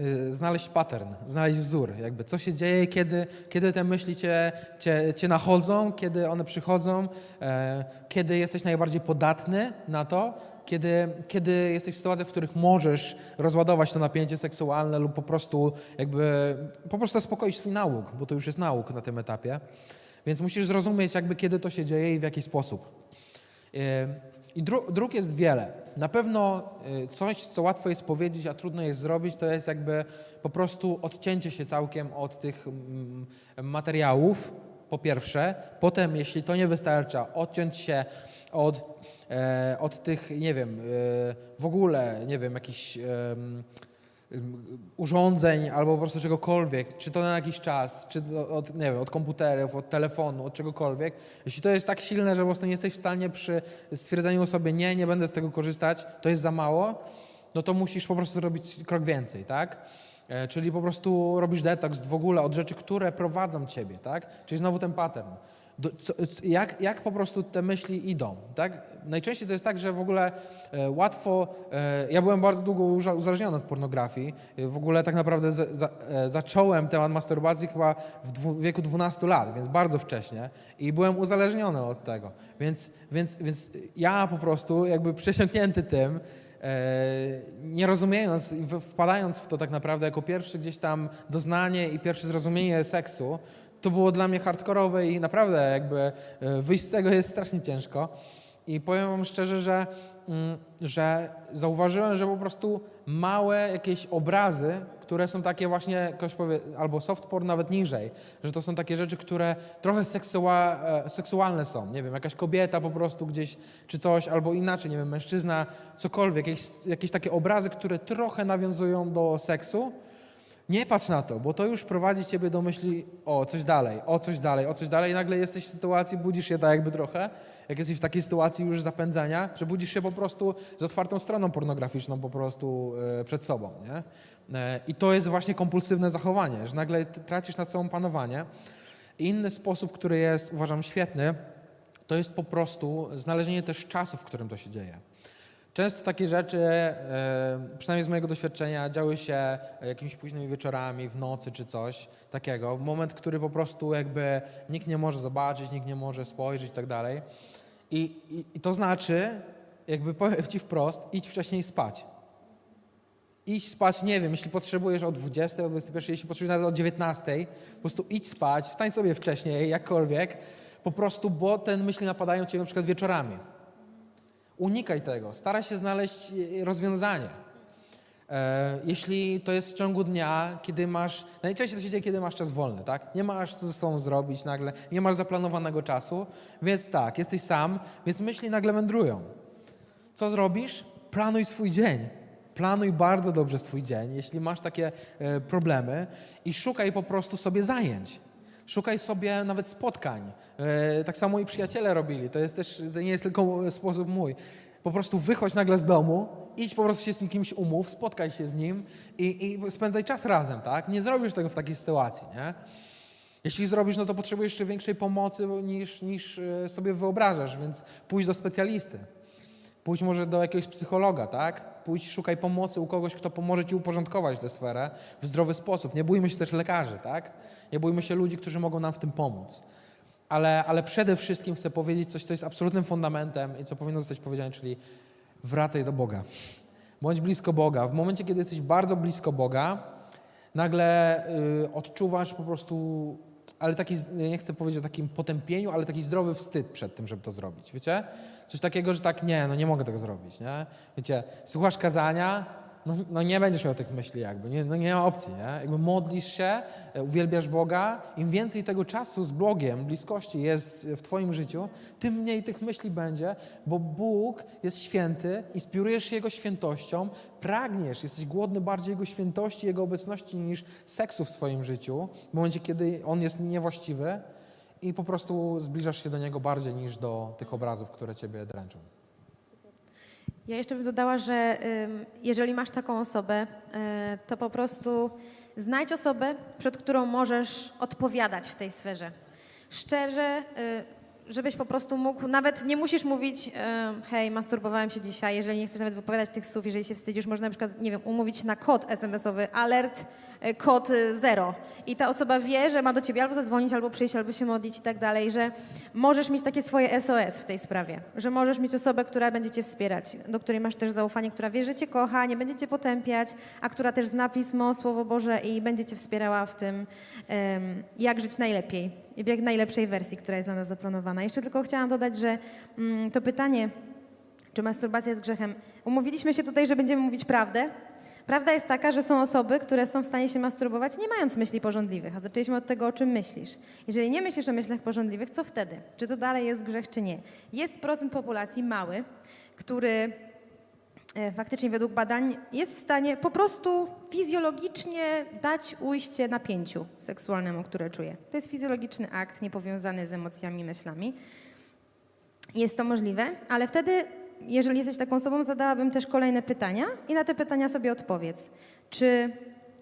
y, y, znaleźć pattern, znaleźć wzór, jakby co się dzieje, kiedy, kiedy te myśli cię, cię, cię nachodzą, kiedy one przychodzą, e, kiedy jesteś najbardziej podatny na to, kiedy, kiedy jesteś w sytuacjach, w których możesz rozładować to napięcie seksualne lub po prostu jakby po prostu zaspokoić swój nauk, bo to już jest nauk na tym etapie. Więc musisz zrozumieć jakby kiedy to się dzieje i w jaki sposób. Yy, I dru- dróg jest wiele. Na pewno yy, coś, co łatwo jest powiedzieć, a trudno jest zrobić, to jest jakby po prostu odcięcie się całkiem od tych mm, materiałów, po pierwsze. Potem, jeśli to nie wystarcza, odciąć się od, od tych, nie wiem, e, w ogóle, nie wiem, jakichś urządzeń albo po prostu czegokolwiek, czy to na jakiś czas, czy od, nie wiem, od komputerów, od telefonu, od czegokolwiek, jeśli to jest tak silne, że po prostu nie jesteś w stanie przy stwierdzeniu sobie nie, nie będę z tego korzystać, to jest za mało, no to musisz po prostu robić krok więcej, tak? E, Czyli po prostu robisz detoks w ogóle od rzeczy, które prowadzą ciebie, tak? Czyli znowu ten pattern. Jak, jak po prostu te myśli idą, tak? Najczęściej to jest tak, że w ogóle e, łatwo... E, ja byłem bardzo długo uza- uzależniony od pornografii. E, w ogóle tak naprawdę za, za, zacząłem temat masturbacji chyba w wieku 12 lat, więc bardzo wcześnie i byłem uzależniony od tego. Więc, więc, więc ja po prostu jakby przesiąknięty tym, nie rozumiejąc i wpadając w to tak naprawdę jako pierwszy gdzieś tam doznanie i pierwsze zrozumienie seksu, to było dla mnie hardkorowe i naprawdę jakby e, wyjść z tego jest strasznie ciężko. I powiem wam szczerze, że, mm, że zauważyłem, że po prostu małe jakieś obrazy, które są takie właśnie, jakoś powie, albo soft porn nawet niżej, że to są takie rzeczy, które trochę seksua, e, seksualne są. Nie wiem, jakaś kobieta po prostu gdzieś, czy coś, albo inaczej, nie wiem, mężczyzna, cokolwiek, jakieś, jakieś takie obrazy, które trochę nawiązują do seksu, nie patrz na to, bo to już prowadzi ciebie do myśli o coś dalej, o coś dalej, o coś dalej i nagle jesteś w sytuacji, budzisz się tak jakby trochę, jak jesteś w takiej sytuacji już zapędzania, że budzisz się po prostu z otwartą stroną pornograficzną po prostu e, przed sobą, nie? E, I to jest właśnie kompulsywne zachowanie, że nagle tracisz nad sobą panowanie. Inny sposób, który jest uważam świetny, to jest po prostu znalezienie też czasu, w którym to się dzieje. Często takie rzeczy, e, przynajmniej z mojego doświadczenia, działy się jakimiś późnymi wieczorami, w nocy czy coś takiego. Moment, który po prostu jakby nikt nie może zobaczyć, nikt nie może spojrzeć i tak dalej. I, to znaczy, jakby powiem ci wprost, idź wcześniej spać. Idź spać, nie wiem, jeśli potrzebujesz o 20, o 21, jeśli potrzebujesz nawet o 19, po prostu idź spać, wstań sobie wcześniej, jakkolwiek, po prostu, bo te myśli napadają cię na przykład wieczorami. Unikaj tego, staraj się znaleźć e, rozwiązanie. E, jeśli to jest w ciągu dnia, kiedy masz, najczęściej to się dzieje, kiedy masz czas wolny, tak? Nie masz co ze sobą zrobić nagle, nie masz zaplanowanego czasu, więc tak, jesteś sam, więc myśli nagle wędrują. Co zrobisz? Planuj swój dzień. Planuj bardzo dobrze swój dzień, jeśli masz takie e, problemy i szukaj po prostu sobie zajęć. Szukaj sobie nawet spotkań. E, tak samo i przyjaciele robili. To jest też, to nie jest tylko sposób mój. Po prostu wychodź nagle z domu, idź po prostu się z kimś umów, spotkaj się z nim i, i spędzaj czas razem, tak? Nie zrobisz tego w takiej sytuacji, nie? Jeśli zrobisz, no to potrzebujesz jeszcze większej pomocy niż, niż e, sobie wyobrażasz, więc pójdź do specjalisty. Pójdź może do jakiegoś psychologa, tak? Pójdź, szukaj pomocy u kogoś, kto pomoże ci uporządkować tę sferę w zdrowy sposób. Nie bójmy się też lekarzy, tak? Nie bójmy się ludzi, którzy mogą nam w tym pomóc. Ale, ale przede wszystkim chcę powiedzieć coś, co jest absolutnym fundamentem i co powinno zostać powiedziane, czyli wracaj do Boga. Bądź blisko Boga. W momencie, kiedy jesteś bardzo blisko Boga, nagle y, odczuwasz po prostu, ale taki, nie chcę powiedzieć o takim potępieniu, ale taki zdrowy wstyd przed tym, żeby to zrobić. Wiecie? Coś takiego, że tak, nie, no nie mogę tego zrobić, nie? Wiecie, słuchasz kazania, no, no nie będziesz miał tych myśli jakby, nie, no nie ma opcji, nie? Jakby modlisz się, e, uwielbiasz Boga, im więcej tego czasu z Bogiem, bliskości jest w twoim życiu, tym mniej tych myśli będzie, bo Bóg jest święty, inspirujesz się Jego świętością, pragniesz, jesteś głodny bardziej Jego świętości, Jego obecności niż seksu w swoim życiu, w momencie, kiedy On jest niewłaściwy i po prostu zbliżasz się do Niego bardziej niż do tych obrazów, które Ciebie dręczą. Ja jeszcze bym dodała, że jeżeli masz taką osobę, y, to po prostu znajdź osobę, przed którą możesz odpowiadać w tej sferze. Szczerze, y, żebyś po prostu mógł, nawet nie musisz mówić, y, hej, masturbowałem się dzisiaj, jeżeli nie chcesz nawet wypowiadać tych słów, jeżeli się wstydzisz, można na przykład, nie wiem, umówić na kod SMS-owy, alert, kod y, zero. I ta osoba wie, że ma do ciebie albo zadzwonić, albo przyjść, albo się modlić i tak dalej, że możesz mieć takie swoje SOS w tej sprawie, że możesz mieć osobę, która będzie cię wspierać, do której masz też zaufanie, która wie, że cię kocha, nie będzie cię potępiać, a która też zna Pismo, Słowo Boże i będzie cię wspierała w tym, jak żyć najlepiej i w jak najlepszej wersji, która jest na nas zaplanowana. Jeszcze tylko chciałam dodać, że mm, to pytanie, czy masturbacja jest grzechem, umówiliśmy się tutaj, że będziemy mówić prawdę, Prawda jest taka, że są osoby, które są w stanie się masturbować nie mając myśli porządliwych, a zaczęliśmy od tego, o czym myślisz. Jeżeli nie myślisz o myślach porządliwych, co wtedy? Czy to dalej jest grzech, czy nie? Jest procent populacji mały, który e, faktycznie według badań jest w stanie po prostu fizjologicznie dać ujście napięciu seksualnemu, które czuje. To jest fizjologiczny akt niepowiązany z emocjami, myślami. Jest to możliwe, ale wtedy, jeżeli jesteś taką osobą, zadałabym też kolejne pytania i na te pytania sobie odpowiedz. Czy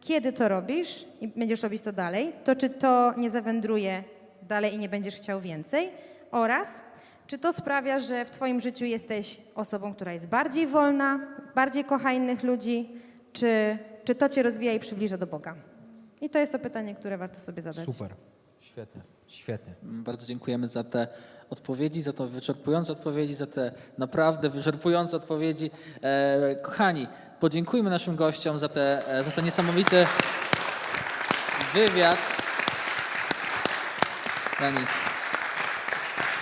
kiedy to robisz i będziesz robić to dalej, to czy to nie zawędruje dalej i nie będziesz chciał więcej? Oraz czy to sprawia, że w Twoim życiu jesteś osobą, która jest bardziej wolna, bardziej kocha innych ludzi, czy, czy to Cię rozwija i przybliża do Boga? I to jest to pytanie, które warto sobie zadać. Super. Świetnie. Świetnie. Bardzo dziękujemy za te odpowiedzi, za to wyczerpujące odpowiedzi, za te naprawdę wyczerpujące odpowiedzi. E, kochani, podziękujmy naszym gościom za, te, e, za ten niesamowity wywiad. Kochani,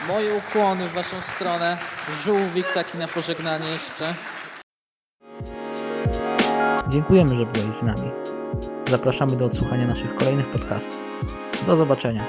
moje ukłony w waszą stronę. Żółwik taki na pożegnanie jeszcze. Dziękujemy, że byłeś z nami. Zapraszamy do odsłuchania naszych kolejnych podcastów. Do zobaczenia.